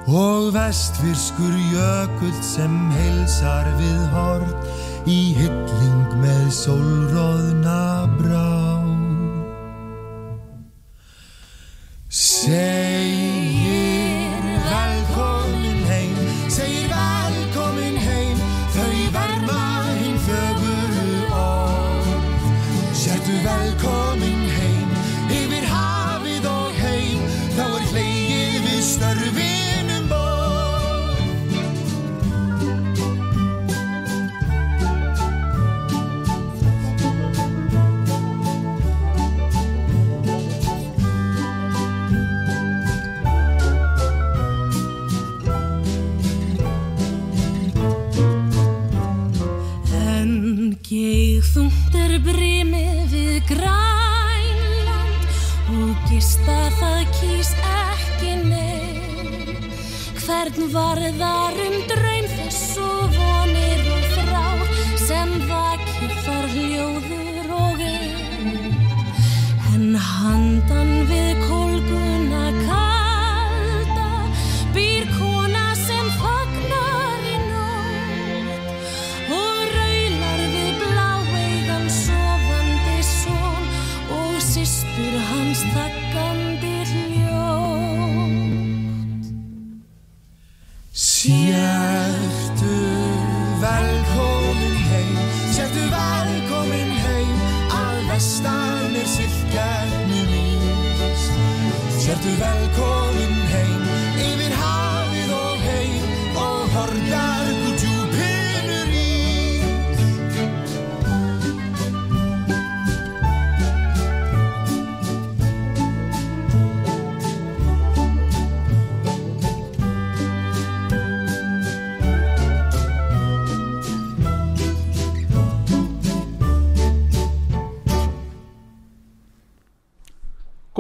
Og vestfirskur jökull sem heilsar við hort í hylling með sólróðna brá. Segir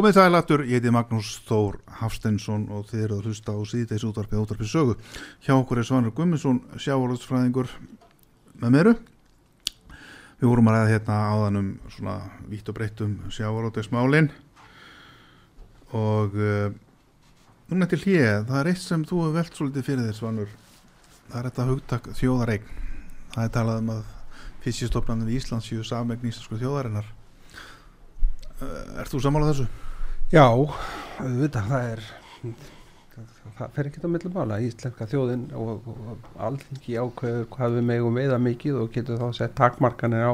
Komið sælatur, ég heiti Magnús Þór Hafsteinsson og þið eru að hlusta á síðdeis útvarpið útvarpið sögu. Hjá okkur er Svanur Guðmundsson, sjávarútsfræðingur með meiru. Við vorum að ræða hérna áðan um svona vítt og breytt um sjávarútvegsmálin og uh, núna til hlið, það er eitt sem þú hefur velt svolítið fyrir þér Svanur. Það er þetta hugtak þjóðareign. Það er talað um að fyrstjastofnanir í Íslands séu samegn íslensku þjóðarinnar. Uh, ert þú sammálað þessu? Já, auðvitað, það er það fer ekki á millum mála íslenska þjóðin og, og alþingi ákveður hvað við megum veiða mikið og getur þá sett takmarkanir á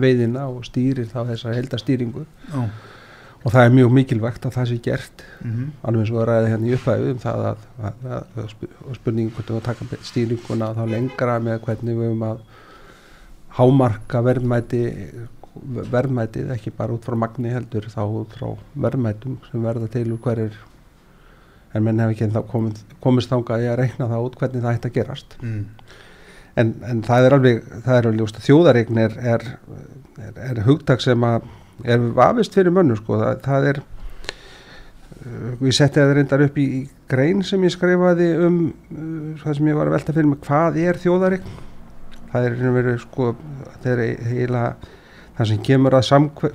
veiðina og stýrir þá þessa heldastýringu Já. og það er mjög mikilvægt að það sé gert Mhm. alveg eins og það ræði hérna í upphæðu um það að, að, að, að sp- og spurningu hvort við að taka stýringuna þá lengra með hvernig við um að hámarka verðmæti verðmætið ekki bara út frá magni heldur þá út frá verðmætum sem verða til úr hverjir en menn hef ekki ennþá komið, komist þangað í að reikna það út hvernig það ætti að gerast. Mm. en, en það er alveg, það er alveg ljóst að þjóðareign er, er, er, er hugtak sem að er vafist fyrir mönnu sko, það, það er uh, ég setti það reyndar upp í, í grein sem ég skrifaði um uh, það sem ég var að velta fyrir mig hvað er þjóðareign? Það er veru sko það er heila það sem kemur að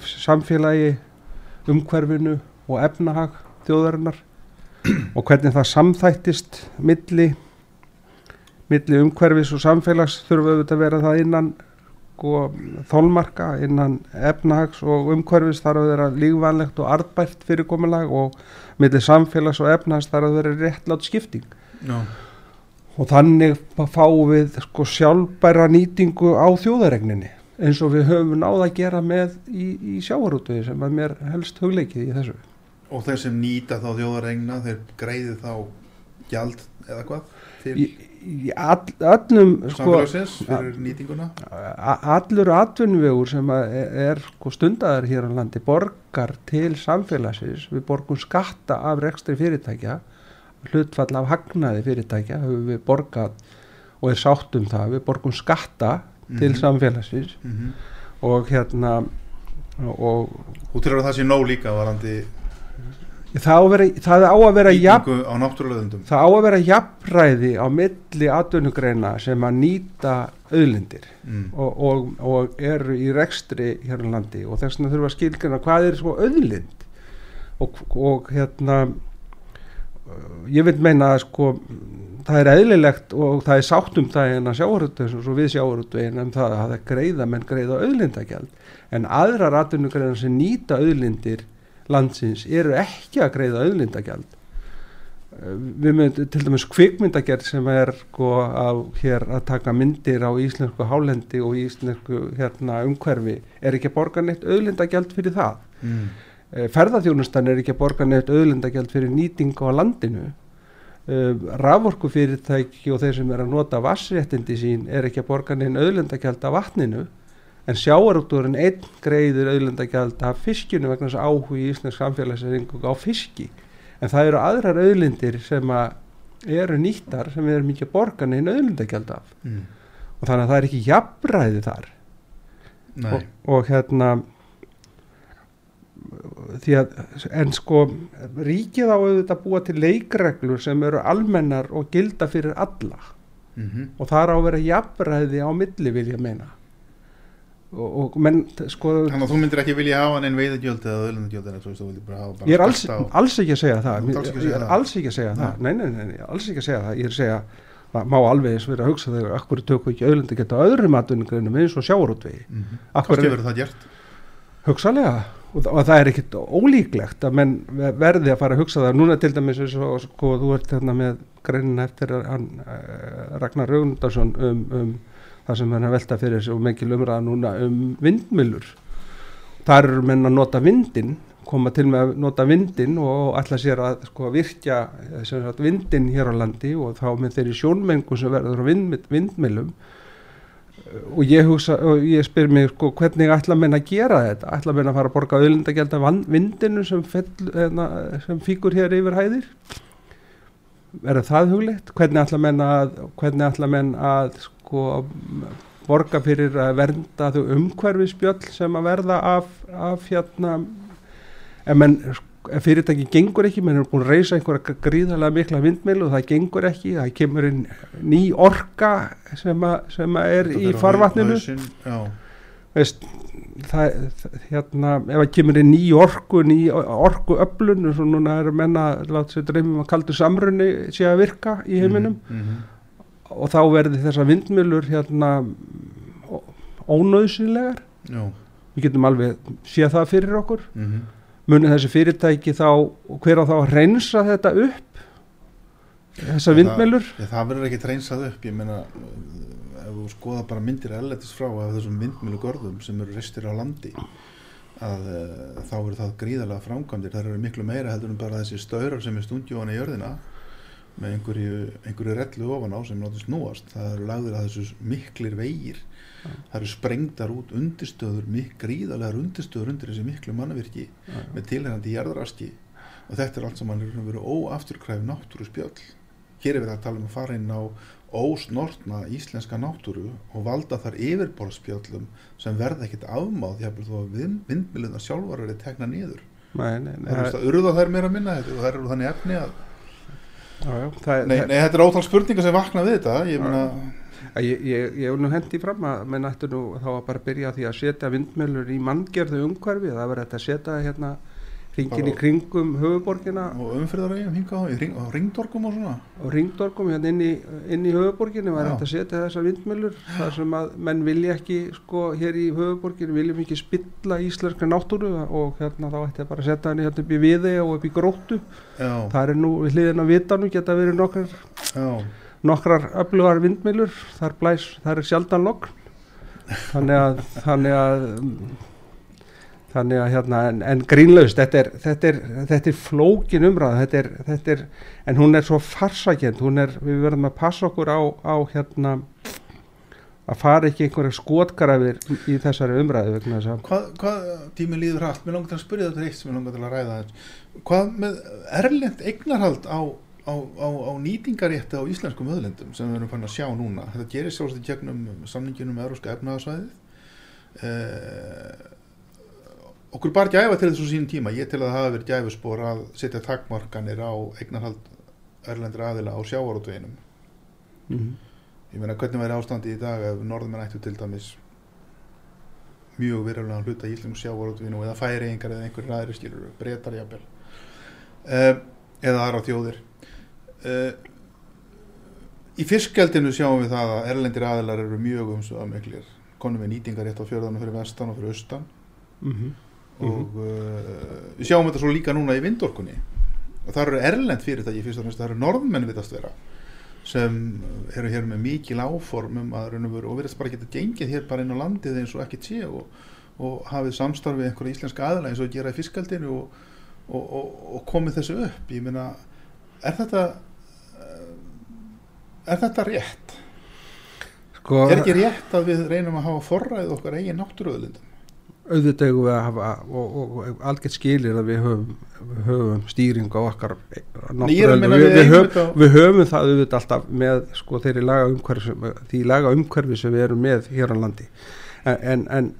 samfélagi umhverfinu og efnahag þjóðarinnar og hvernig það samþættist milli milli umhverfis og samfélags þurfa auðvitað að vera það innan sko, þólmarka, innan efnahags og umhverfis þarf að vera lífvanlegt og arðbært fyrirkomulag og milli samfélags og efnahags þarf að vera réttlátt skipting Já. og þannig fáum við sko, sjálfbæra nýtingu á þjóðaregninni eins og við höfum náða að gera með í, í sjávarútvegi sem að mér helst hugleikið í þessu. Og þeir sem nýta þá þjóðaregna þeir greiði þá gjald eða hvað? Í, í all, öllum sko, allur atvinnuvegur sem að er, sko, stundaðar hér á landi borgar til samfélagsins. Við borgum skatta af rekstri fyrirtækja hlutfall af hagnaði fyrirtækja við borgað og er sátt um það, við borgum skatta til Mhm. samfélagsins mm -hmm. og hérna og og til að það sé nóg líka varandi það vera, það á að vera jafn Það á að vera jafnræði á milli atvinnugreina sem að nýta auðlindir mm. og, og, og eru í rekstri hér á landi og þess vegna þurfa að skilgjana hvað er svo auðlind og, og hérna ég vil meina að sko það er eðlilegt og það er sátt um það en að sjávarútvegin og við sjávarútvegin um það að greiða menn greiða auðlindagjald. En aðrar atvinnugreinar sem nýta auðlindir landsins eru ekki að greiða auðlindagjald. Við myndum til dæmis kvikmyndagerð sem er sko á hér að taka myndir á íslensku hálendi og íslensku hérna umhverfi er ekki að borga neitt auðlindagjald fyrir það. Mm. Eh, ferðaþjónustan er ekki að borga neitt auðlindagjald fyrir nýtingu á landinu raforku fyrirtæki og þeir sem er að nota vassréttindi sín er ekki að borga neitt auðlindagjald af vatninu en sjáarútúrin einn greiðir auðlindagjald af fiskinu vegna þess að áhuga í íslensk samfélagsringu á fiski. En það eru aðrar auðlindir sem að eru nýttar sem við erum ekki að borga neina auðlindagjald af. Mm. og þannig að það er ekki jafnræði þar. Og, og hérna því að en sko ríkið á auðvitað að búa til leikreglur sem eru almennar og gilda fyrir alla. Mm og það er á að vera jafnræði á milli vil ég meina. Og, og menn sko þannig að þú myndir ekki vilja hafa neinn veiðagjöld eða öðlundagjöld en þú veist þú vilja bara hafa bara ég er alls, á- alls ekki að segja það. Ég er alls ekki að segja það. Nei, nei, nei, alls ekki að segja það. Ég er að segja það má alveg eins vera að hugsa þegar akkur tökum ekki auðlindi geta öðrum atvinningreinum eins og sjávarútvegi? Mhm. Akkur hugsalega og, og það er ekkit ólíklegt að menn verði að fara að hugsa það. Núna til dæmis eins og sko, þú ert þarna með greinin eftir hann, uh, Ragnar Raundarsson um, um það sem hann velta fyrir sig og mikil umræða núna um vindmilur þar eru menn að nota vindin koma til með að nota vindin og ætla sér að sko, virkja eh, sagt, vindin hér á landi og þá með þeirri sjónmengu sem verður á vind, vindmilum og ég hugsa og ég spyr mig sko hvernig ætla menn að gera þetta? Ætla menn að fara að borga auðlindagjald af vindinu sem, hérna, sem fíkur hér yfir hæðir? Er það huglegt hvernig ætla menn að ætla menn að sko borga fyrir að vernda þau umhverfisbjöll sem að verða af, af hérna ef menn ef fyrirtæki gengur ekki, menn er búin að reysa einhverja gríðarlega mikla vindmil og það gengur ekki, það kemur inn ný orka sem, að, sem að er í farvatninu. veist, það, hérna, ef það kemur inn ný orku, ný orku öflun, og svo núna er menna láta sér dreymum að kaldu samrunni sé að virka í heiminum. Mhm, mhm. og þá verði þessar vindmjölur hérna ó- ónauðsynlegar. Já, við getum alveg séð það fyrir okkur. Mhm. Muni þessi fyrirtæki þá hver á þá að reynsa þetta upp? Þessar Það- vindmjölur Já, það verður ekki reynsað upp, ég meina ef þú skoða bara myndir erlendis frá af þessum vindmilu görðum sem eru reistir á landi að uh, þá eru það gríðarlega framkvæmdir. Það eru miklu meira heldur en bara þessi staurar sem er stundjóðan í jörðina með einhverju, einhverju rellu ofan á sem náttúrulega snúast það eru lagður að þessu miklir vegir. Það eru sprengdar út undirstöður mik gríðarlegar undirstöður undir þessi miklu mannvirki með tilhengandi jarðaraski og þetta er allt sem hann er verið óafturkræf náttúru spjöll hér er verið að tala um að fara inn á ósnortna íslenska náttúru og valda þar yfirborðspjöllum sem verða ekkit afmáð þó að vindmilunar sjálfar eru tekna niður. Nei, nei, nei, það eru urða þær meira minna þetta og það eru þannig efni að já, það, nei, nei, þetta er ótal spurningar sem vakna við þetta ég meina, Að Ég, ég, ég hef nú hendi fram að menn ættu nú þá að bara byrja því að setja vindmjölur í manngerðu umhverfi það verður þetta að setja hérna hringin í kringum höfuborgina og umfyrðarægjum hingað á, í ring, á ringdorkum og svona? Og ringdorgum hérna inn í, inn í höfuborginu var þetta að setja þessar vindmjölur þar sem að menn vilja ekki sko hér í höfuborginu viljum ekki spilla íslenska náttúru og hérna þá ætti að bara setja henni hérna upp í viði og upp í gróttu. Já, það er nú við hliðin á vitanum geta verið nokkrar, já, nokkrar öflugar vindmjölur þar blæs, þar er sjaldan logn. Þannig að þannig að þannig að hérna en, en grínlaust, þetta er, þetta er, þetta er flókin umræða, þetta er, þetta er en hún er svo farsakend hún er, við verðum að passa okkur á, á hérna að fara ekki einhverja skotgrafir í þessari umræðu hvað, hvað tíminn líður hratt, mér langar til að spyrja þetta eitt sem mér langar til að ræða þess hvað með erlend eignarhald á, á, á, nýtingarétti á íslenskum öðlendum sem við erum fann að sjá núna? Þetta gerir sjálfsagt í gegnum samninginum með Európska efnaðarsvæðið eh, okkur bar gæfa til þessu sín tíma. Ég til að það hafa verið gæfuspor að setja takmarkanir á eignarhald erlendur aðila á sjávarútveginum. Mm, ég meina hvernig væri ástandi í dag ef norðmenn ættu til dæmis mjög verulega hluta í Íslands sjávarútvinu eða færiðingar eða einhverjir aðri skilur breytar jafnvel uh, eða aðra þjóðir? Uh, í fiskgjaldinu sjáum við það að erlendir aðilar eru mjög umsöða miklir konum við nýtingar rétt á fjörðanum fyrir vestan og fyrir austan. Mm, og uh, við sjáum þetta svo líka núna í vindorkunni og það eru erlend fyrirtæki fyrst og fremst, það eru norðmenn vitast vera sem eru hér með mikil áform um að og verðast bara geta gengið hér bara inn á landið eins og ekkert sé og, og hafið samstarfið einhverja íslenska aðla eins og gera í fiskaldinu og, og, og, og komið þessu upp ég meina, er þetta eh, er þetta rétt? sko, Er ekki rétt að við reynum að hafa forræðið okkar eigin náttúruöðlindum? Auðvitað eigum við að hafa og, og, og algjört skilir að við höfum, við höfum stýring á okkar Nei, við, við höfum, við höfum það auðvitað alltaf með sko laga umhverfi því laga umhverfi sem við erum með hér á landi. En, en, en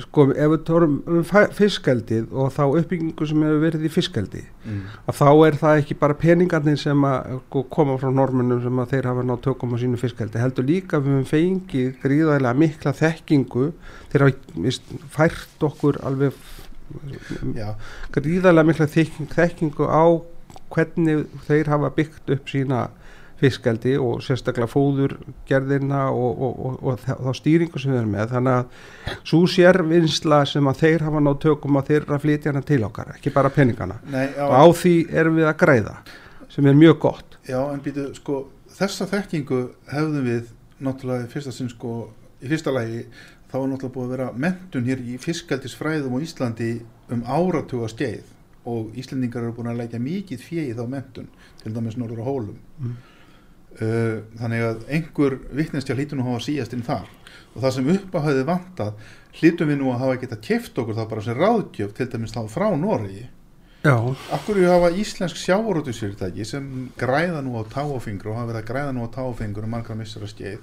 sko ef við tórum um fiskeldið og þá uppbyggingu sem hefur verið í fiskeldi Mm. að þá er það ekki bara peningarnir sem að sko, koma frá normunum sem að þeir hafa nátt tökum á sínu fiskeldi heldur líka við höfum fengið gríðarlega mikla þekkingu þeir hafa fært okkur alveg Já, gríðarlega mikla þekking, þekkingu á hvernig þeir hafa byggt upp sína fiskeldi og sérstaklega fóðurgerðina og, og, og, og þá stýringu sem við erum með þannig að svo sérvinnsla sem að þeir hafa nátt tökum að þeir eru að flytja hana til okkar ekki bara peningana nei, já, og á því erum við að græða sem er mjög gott Já, en býtu, sko, þessa þekkingu hefðum við náttúrulega í fyrsta sinn, sko, í fyrsta lagi þá er náttúrulega búið að vera mentun hér í fiskaldisfræðum á Íslandi um áratuga skeið og Íslendingar eru búin að leggja mikið í þá mentun, til dæmis norður á hólum. Mm. Uh, þannig að einhver vittnestja hlýtur nú að hafa síast inn þar og það sem upp á hafði vantað hlýtum við nú að hafa geta keft okkur þá bara sem ráðgjöf til dæmis þá frá Noregi Já, Akkur ég hafa íslensk sjávarútusfyrirtæki sem græða nú á táfingur og hafa verið að græða nú á táfingur um margra missara skeið.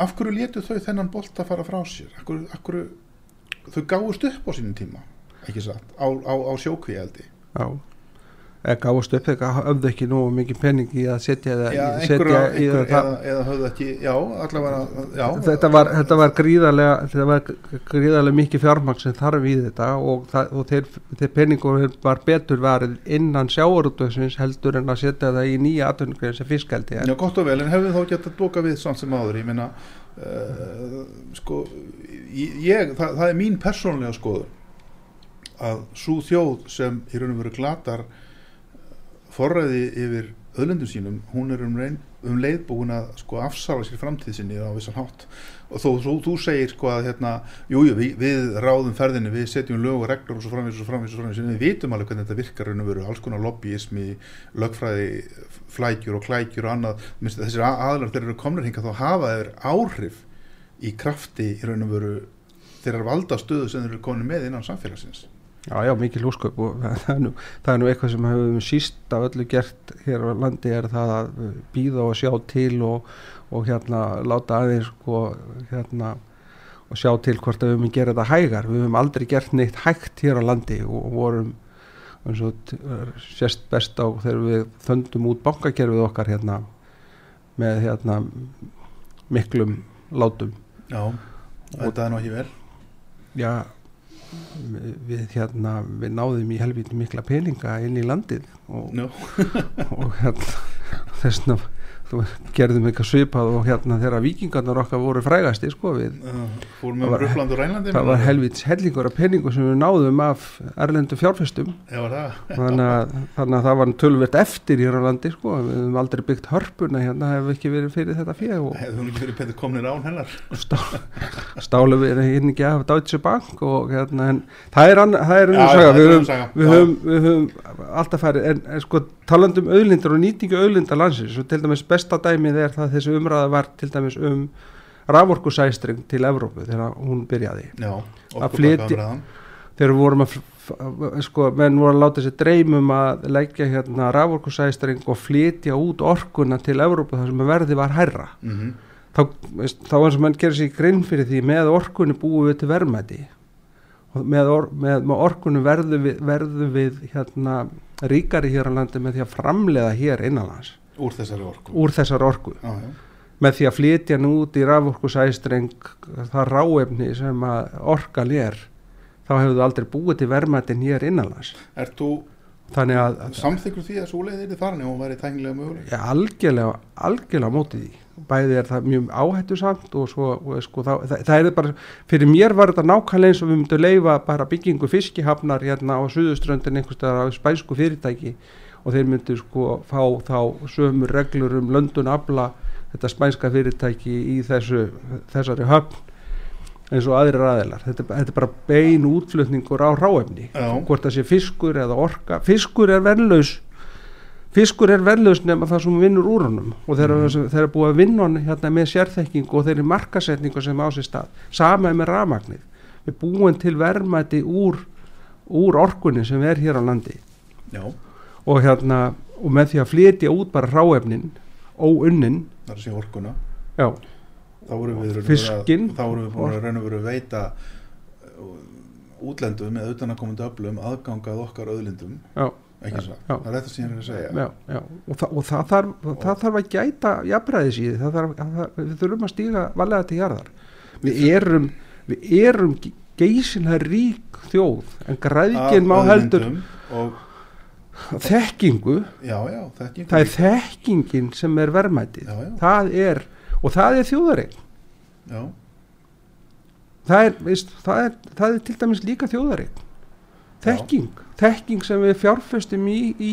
Af hverju létu þau þennan bolt að fara frá sér? Akkur, akkur, þau gáðust upp á sínum tíma, ekki satt, á, á, á sjókvíaldi. já gáðast upp eða höfðu ekki nú mikið penning í að setja Já, í- einhver, setja í einhver, það eða, eða höfðu ekki, já, allavega, já. þetta var, þetta var gríðarlega þetta var gríðarlega mikið fjármagn sem þarf í þetta og, það, og þeir, þeir peningur var betur varið innan sjáurútvöksins heldur en að setja það í nýja atvinnugrein sem fiskaldi Já, gott og vel, en hefðu þá gett að bóka við samt sem áður, ég meina, uh, sko, ég, það, það er mín persónlega skoðun að svo þjóð sem í raun og veru glatar forræði yfir öðlendum sínum, hún er um, reyn, um leið búin að sko afsala sér framtíð sinni á vissan hátt og þó þú, þú segir sko að hérna, jújú, jú, við, við ráðum ferðinni, við setjum lög og reglur og svo framvís og framvís og framvís, en við vitum alveg hvernig þetta virkar raun og veru, alls konar lobbyismi, lögfræði, flækjur og klækjur og annað, minnst þessir aðlar þeir eru komnir hinga þá hafa þeir áhrif í krafti í raun og veru þeirra valda stöðu sem þeir eru komin með innan samfélagsins. Já, já, mikil húsköp og það er, nú, það er nú eitthvað sem hefur síst af öllu gert hér á landi er það að býða og sjá til og, og hérna láta aðeins sko hérna og sjá til hvort að við höfum gera þetta hægar. Við höfum aldrei gert neitt hægt hér á landi og vorum eins og sérst best á þegar við þöndum út bankakerfið okkar hérna með hérna miklum látum. Já, þetta er ekki vel. Já við hérna við náðum í helviti mikla peninga inn í landið og, no. og hérna þessna þú gerðum eitthvað svipað og hérna þegar vikingarnar okkar voru frægasti sko við og það var helvits hellingur af peningu sem við náðum af erlendu fjárfestum. Já, þannig, að, þannig að það var tölvert eftir hér á landi sko. Við hefum aldrei byggt hörpuna hérna hefur ekki verið fyrir þetta fjö hefur ekki verið petur komnir án hennar. Stá, stálu við hérna ekki af Deutsche Bank og hérna en það er það er unnum saga. við höfum, við höfum, við höfum alltaf farið en, en sko talandum auðlindar og nýtingu auðlindar landsins og til dæmis besta dæmið er það þessi umræða var til dæmis um raforkusæstring til Evrópu þegar hún byrjaði. Já, að flyti þegar við vorum að sko, menn voru að láta sér dreymum að leggja hérna raforkusæstring og flytja út orkuna til Evrópu þar sem verði var herra mm -hmm. þá, þá eins og mann gerir sér grinn fyrir því með orkunni búið við til verðmæti. Og með, or, með, með orkunni verðu við, verðu við hérna ríkari hér á landi með því að framleiða hér innanlands úr þessari orku, úr þessari orku. Já. með því að flytja nú út í raforkusæstreng það ráefni sem að orkan er þá hefur þú aldrei búið til verðmættin hér innanlands Er þú samþykkur því að svo leiðir þið farin og væri tæknilega möguleg? Já, algjörlega, algjörlega mótið því bæði er það mjög áhættu samt og svo, og sko, það, það, það er bara fyrir mér var þetta nákvæmlega eins og við myndum leifa bara byggingu fiskihafnar hérna á Suðuströndin einhverstaðar á spænsku fyrirtæki og þeir myndu sko fá þá sömur reglur um löndun abla þetta spænska fyrirtæki í þessu, þessari höfn eins og aðrir aðeinar þetta, þetta er bara bein útflutningur á ráefni hvort það sé fiskur eða orka. Fiskur er verðlaus fiskur er verðlaus nema það sem vinnur úr honum. Og þeir eru mm. búið að vinna hann hérna, með sérþekking og þeir eru markasetningu sem á sér stað. Samaði með ramagnir við búum til verðmæti úr, úr orkunni sem er hér á landi. Já. Og hérna og með því að flytja út bara ráefnin óunnin það að sé orkuna. Já. þá vorum við fiskinn þá vorum við búin að að vera að veita útlendum eða utanakomandi öflum aðgangað okkar öðlindum Já. Ekki svo, það er þetta sem ég er að segja. Já, já. og, þa og það, þarf, og það þarf að gæta jafnbræðis í því. Við þurfum að stíga valega til jarðar. Við erum, við erum geysinlega rík þjóð en græðikinn má heldur og þekkingu, já, þekkingu. Það er þekkingin sem er verðmætið. Það er, og það er þjóðareign. Það er, veist, það er það er til dæmis líka þjóðareign. Þekking, þekking sem við fjárfestum í, í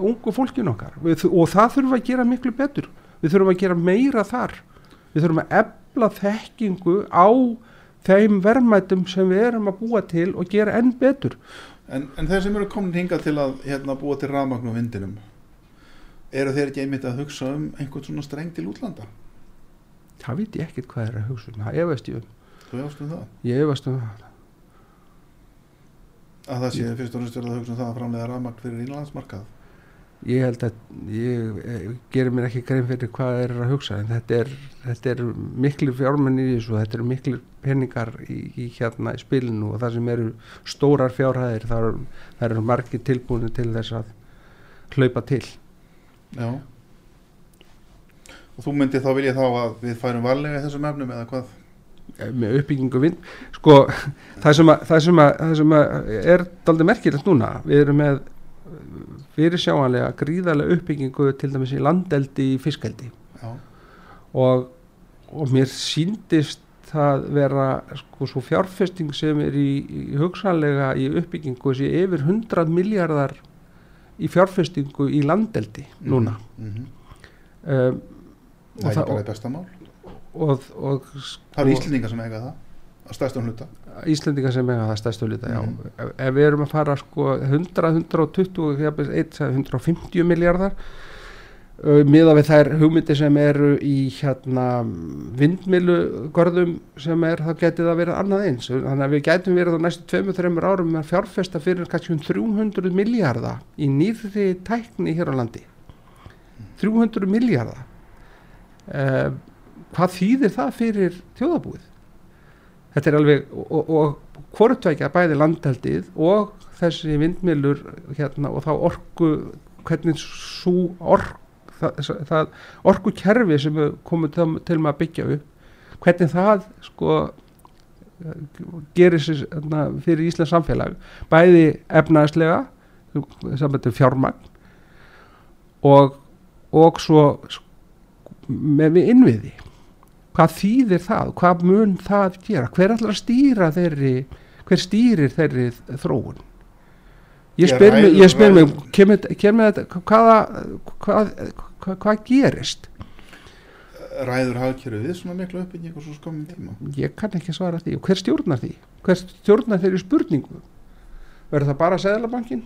ungu fólkinu okkar. Við, og það þurfum að gera miklu betur. Við þurfum að gera meira þar. Við þurfum að ebla þekkingu á þeim verðmætum sem við erum að búa til og gera enn betur En, en þeir sem eru komin hinga til að hérna, búa til rafmagn og vindinum eru þeir ekki einmitt að hugsa um einhvern svona streng til útlanda? Það veit ég ekkert hvað er að hugsa um það efast ég um Þú efast um það? Ég efast um það Að það sé fyrst og næst verið að hugsa um það að framlega rafmagn fyrir innlandsmarkað? Ég held að ég, ég gerir mér ekki grein fyrir hvað er að hugsa en þetta er, þetta er miklu fjármenni í þessu þetta eru miklu peningar í, í hérna í spilinu og það sem eru stórar fjárhæðir það eru, það eru margir tilbúinu til þess að hlaupa til Já Og þú myndi þá vilja þá að við færum varlega í þessum efnum eða hvað? með uppbyggingu vind sko það sem að, það sem að, það sem að er daldi merkilegt núna við erum með fyrir sjáanlega gríðarlega uppbyggingu til dæmis í landeldi í fiskeldi. Og, og mér síndist það vera sko svo fjárfesting sem er í, í hugsanlega í uppbyggingu er yfir 100 miljardar í fjárfestingu í landeldi núna. Mm -hmm. um, það og, er bara það besta mál. og, og það eru sko- Íslendingar sem eiga það að stæðstum hluta Íslendingar sem eiga það stærstu hluta, já. Mhm. Ef, ef við erum að fara sko 100, 120, jafnvel eitt sagði 150 miljardar uh, miða við þær hugmyndir sem eru í hérna vindmilugörðum sem er, þá geti það verið annað eins. Þannig að við gætum verið á næstu 2-3 árum að fjárfesta fyrir kannski um 300 miljardar í nýðri tækni hér á landi. 300 miljardar. Uh, hvað þýðir það fyrir þjóðabúið? Þetta er alveg og, og, hvortvækja bæði landaldið og þessi vindmilur hérna og þá orku hvernig svo ork það, það orku kerfi sem við komum til, til að byggja upp hvernig það sko gerir sér hérna, fyrir Íslands samfélag. Bæði efnaðslega samvættu fjármagn og og svo sko, með við innviði hvað þýðir það, hvað mun það gera, hver að stýra þeirri, hver stýrir þeirri þróun? Ég spyr mig, ég spyr mig kemur, kemur þetta, hvaða hvað, hvað, hvað gerist? Ræður hagkerfið við svona miklu uppbygging og svo skamum tíma? Ég kann ekki svara því. Og hver stjórnar því? Hver stjórnar þeirri spurningu? Verður það bara Seðlabankin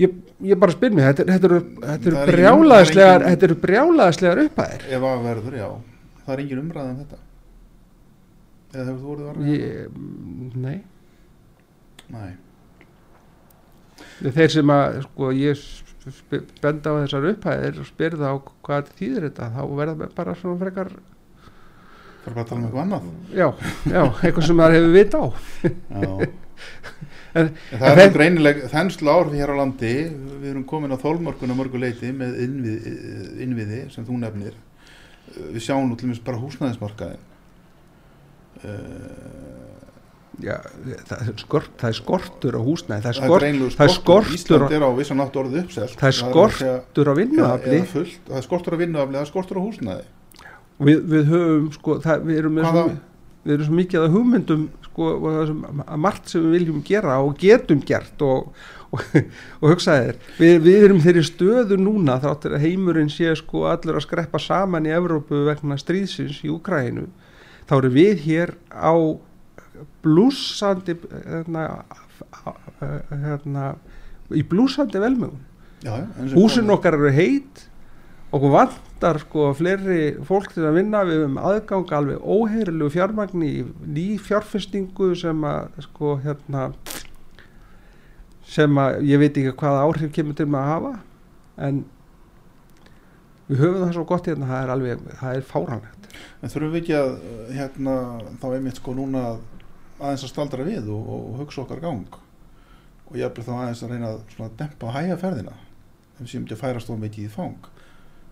ég, ég bara spyr mig þetta, þetta eru, þetta Það eru er brjálaðislegar það engin- brjálaðislegar upphæðir. Ef að verður, já, það er engin umræð um þetta. Eða hefur þú voruð varðið nei. Nei, þeir sem að sko, ég benda á þessar upphæðir og spyrða á hvað þýðir þetta þá verða bara svona frekar það er bara að tala um eitthvað annað. Já, já, eitthvað sem maður hefur vit á. Já En- En það er greinileg þenslu áhrif hér á landi. Við erum komin á þólmörkun á mörgu leiti með innviði, innviði sem þú nefnir. Við sjáum nú til dæmis bara húsnæðismarkaðin uh, já, það, er skort, það er skortur á húsnæði það er, það er skort, það er skortur. skortur Ísland er á vissan nátt orðið uppselt. Það er skortur á vinnuafli. Það er skortur á vinnuafli það er skortur á húsnæði. Við, við höfum sko, það, við, erum með Hvaða- svo, við erum svo mikið að hugmyndum sko, að margt sem við viljum gera og getum gert og, og, og hugsaðir við, við erum þeirri stöðu núna þáttur að heimurinn sé sko allur að skreppa saman í Evrópu vegna stríðsins í Úkrænu þá erum við hér á blúsandi hérna, hérna í blúsandi velmögun húsin okkar eru heit okkur vantar sko fleiri fólk til að vinna. Við höfum aðgang alveg óheirilegu fjármagni í ný fjárfestingu sem að sko hérna sem að ég veit ekki hvaða áhrif kemur til með að hafa en við höfum það svo gott hérna það er alveg, það er fáranlegt En þurfum við ekki að hérna, þá einmitt sko núna að aðeins að staldra við og, og hugsa okkar gang og ég er þá aðeins að reyna að dempa og hæja ferðina ef séum ekki að færast of mikið í fang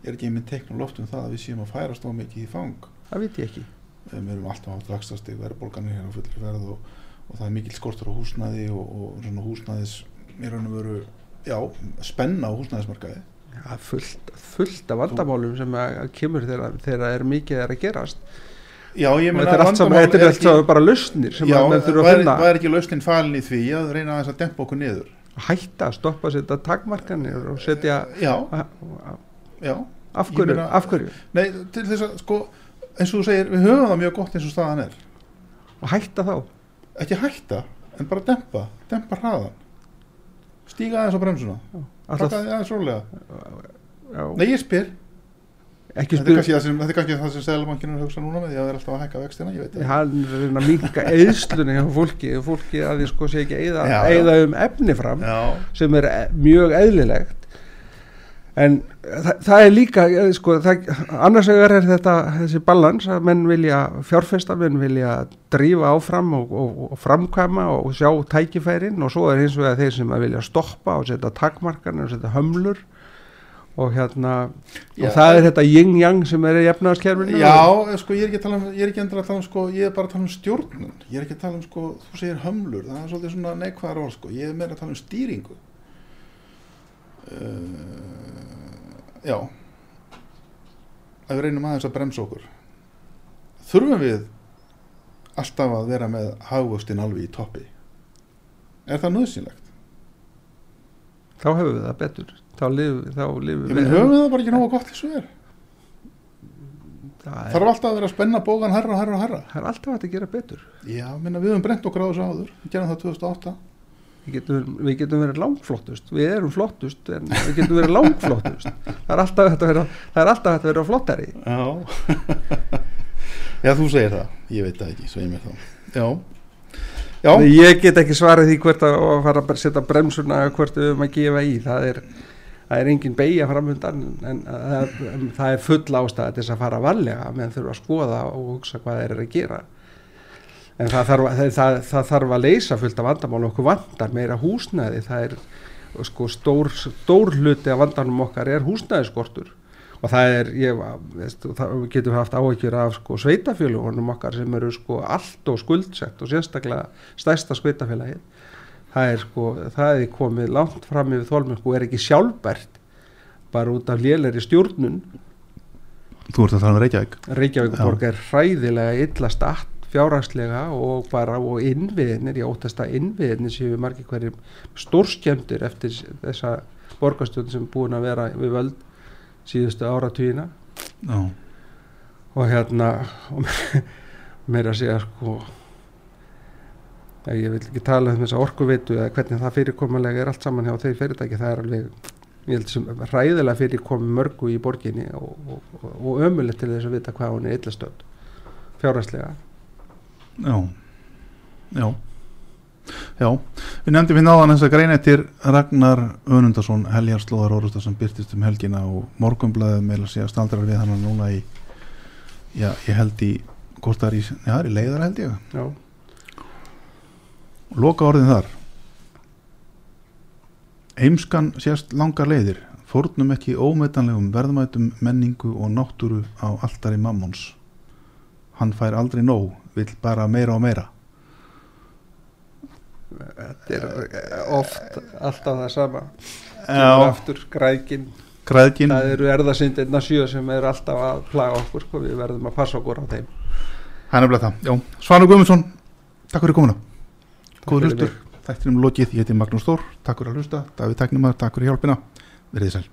er ekki einmitt teikn og loft um það að við séum að færast of mikið í fang? Það veit ég ekki. Við erum alltaf átt vaxtastig verðbólganir hérna á fullri verð og, og það er mikil skortur á húsnæði og, og svona húsnæðis í raun og veru já, spenna á húsnæðismarkaði. Ja, fullt, fullt af vandamálum sem að, að kemur þegar, þegar er mikið er að gerast. Já, ég er allt saman, vandamál þetta er er allt saman bara lausnir sem Já, að menn þurfa að finna. væri ekki lausnin falin í því að reyna aðeins að dempa okkur niður? Hætta að stoppa að setja takmarkanir og setja Já, já. Af hverju, meina- af hverju? Nei, til þess að sko eins og þú segir, við höfum það mjög gott eins og staðan er. Og hætta þá? Ekki hætta, en bara dempa dempa hraðan stíga aðeins á bremsuna, taka aðeins rólega. Nei, ég spyr, ekki þetta er kannski það sem, að hugsa núna með því að það er alltaf að hækka vextina, það. Hann er að að minka eðslunni hjá fólki. Og fólki að því sko sé ekki já. eða um efni fram Já, sem er e- mjög eðlilegt en það, það er líka eh, sko, það, annars vegar er þetta þessi balans að menn vilja fjárfesta, menn vilja drífa áfram og, og, og framkvæma og sjá tækifærin og svo er hins vegar þeir sem vilja stoppa og setja takmarkanir og setja hömlur og hérna Já, og það er þetta yin-yang sem er í efnaðaskerfinu Já, sko, ég er ekki að tala um, ég er ekki að tala um, sko, ég er bara að tala um stjórnun, ég er ekki að tala um, sko, þú segir hömlur, það er svolítið svona neikvæðar orð, sko, ég er meira að tala um stýringu. Uh, já, ef við reynum aðeins að bremsa okkur, þurfum við alltaf að vera með hagvöxtin alveg í toppi? Er það nöðsynlegt? þá hefur við það betur. Þá lifum Ég meni, höfum við það bara ekki nógu gott þessu er það er, Þarf alltaf að vera að spenna bógan herra, herra, herra það er alltaf að gera betur. Já, minna, við höfum brent okkur á þessu áður. Við gerum það 2008 við getum, við getum verið langflottust við erum flottust en við getum verið langflottust það er alltaf hægt að vera það er alltaf vera flottari. Já. Já, þú segir það, ég veit það ekki, svo ég mér þá. Já, já, ég get ekki svarið því hvert að, að fara að setja bremsuna hvert við höfum að gefa í. Það er, það er engin beigja framöndan en það, það er full ástæða til þess að fara varlega meðan þurfa að skoða og hugsa hvað þeir eru að gera en það þarf, það, það, það þarf að leysa fullt af vandamál okkur vandar meira húsnæði. Það er sko stór, stór hluti af vandanum okkar er húsnæðiskortur og það er, ég veist, getum haft áhyggjur af sko sveitafjölugunum okkar sem eru sko allt og skuldsett og sérstaklega stærsta sveitafélagið það er sko, það er komið langt fram yfir þólmennsku og er ekki sjálfbært bara út af lélæri stjórnun. Þú ert að tala um Reykjavík. Reykjavíkuborg er hræðilega illa statt fjárhagslega og bara og innviðinir, ég óttast að innviðinir séu margir hverjum stórskjöndir eftir þessa borgarstjórn sem er búin að vera við völd síðustu áratugina. Já, og hérna og meira að segja sko ég vil ekki tala um þessa orkuveitu eða hvernig það fyrirkomulega er allt saman hjá þeir fyrirtæki, það er alveg ræðilega fyrirkomi mörgu í borginni og, og, og, ömulegt til þess að vita hvað hún er illastönd fjárhagslega já. Já. Já, við nefndum við náðan þess að greina eftir Ragnar Önundarsson Heljarslóðar Orustar sem byrtist um helgina og morgunblæðið meila sig að staldrar við hann núna í já, ég held í hvort það er í, já, það er í leiðar held ég. Já, Loka orðin þar. Eimskan sést langar leiðir fórnum ekki ómetanlegum verðmætum menningu og náttúru á altari mammons. Hann fær aldrei nóg, vill bara meira og meira. Þetta er eh, oft alltaf það sama. Já. Kemur aftur grækin. Græðkin það eru erðasindirna sjö sem eru alltaf að plaga okkur sko, við verðum að passa okkur á þeim. Er nefnilega það, já. Svanur Guðmundsson, takk fyrir komuna. Góður hlustur, þættinum lokið, ég heiti Magnús Þór, takk fyrir að hlusta, Davíð Tæknumar, takk fyrir hjálpina, verðið sæl.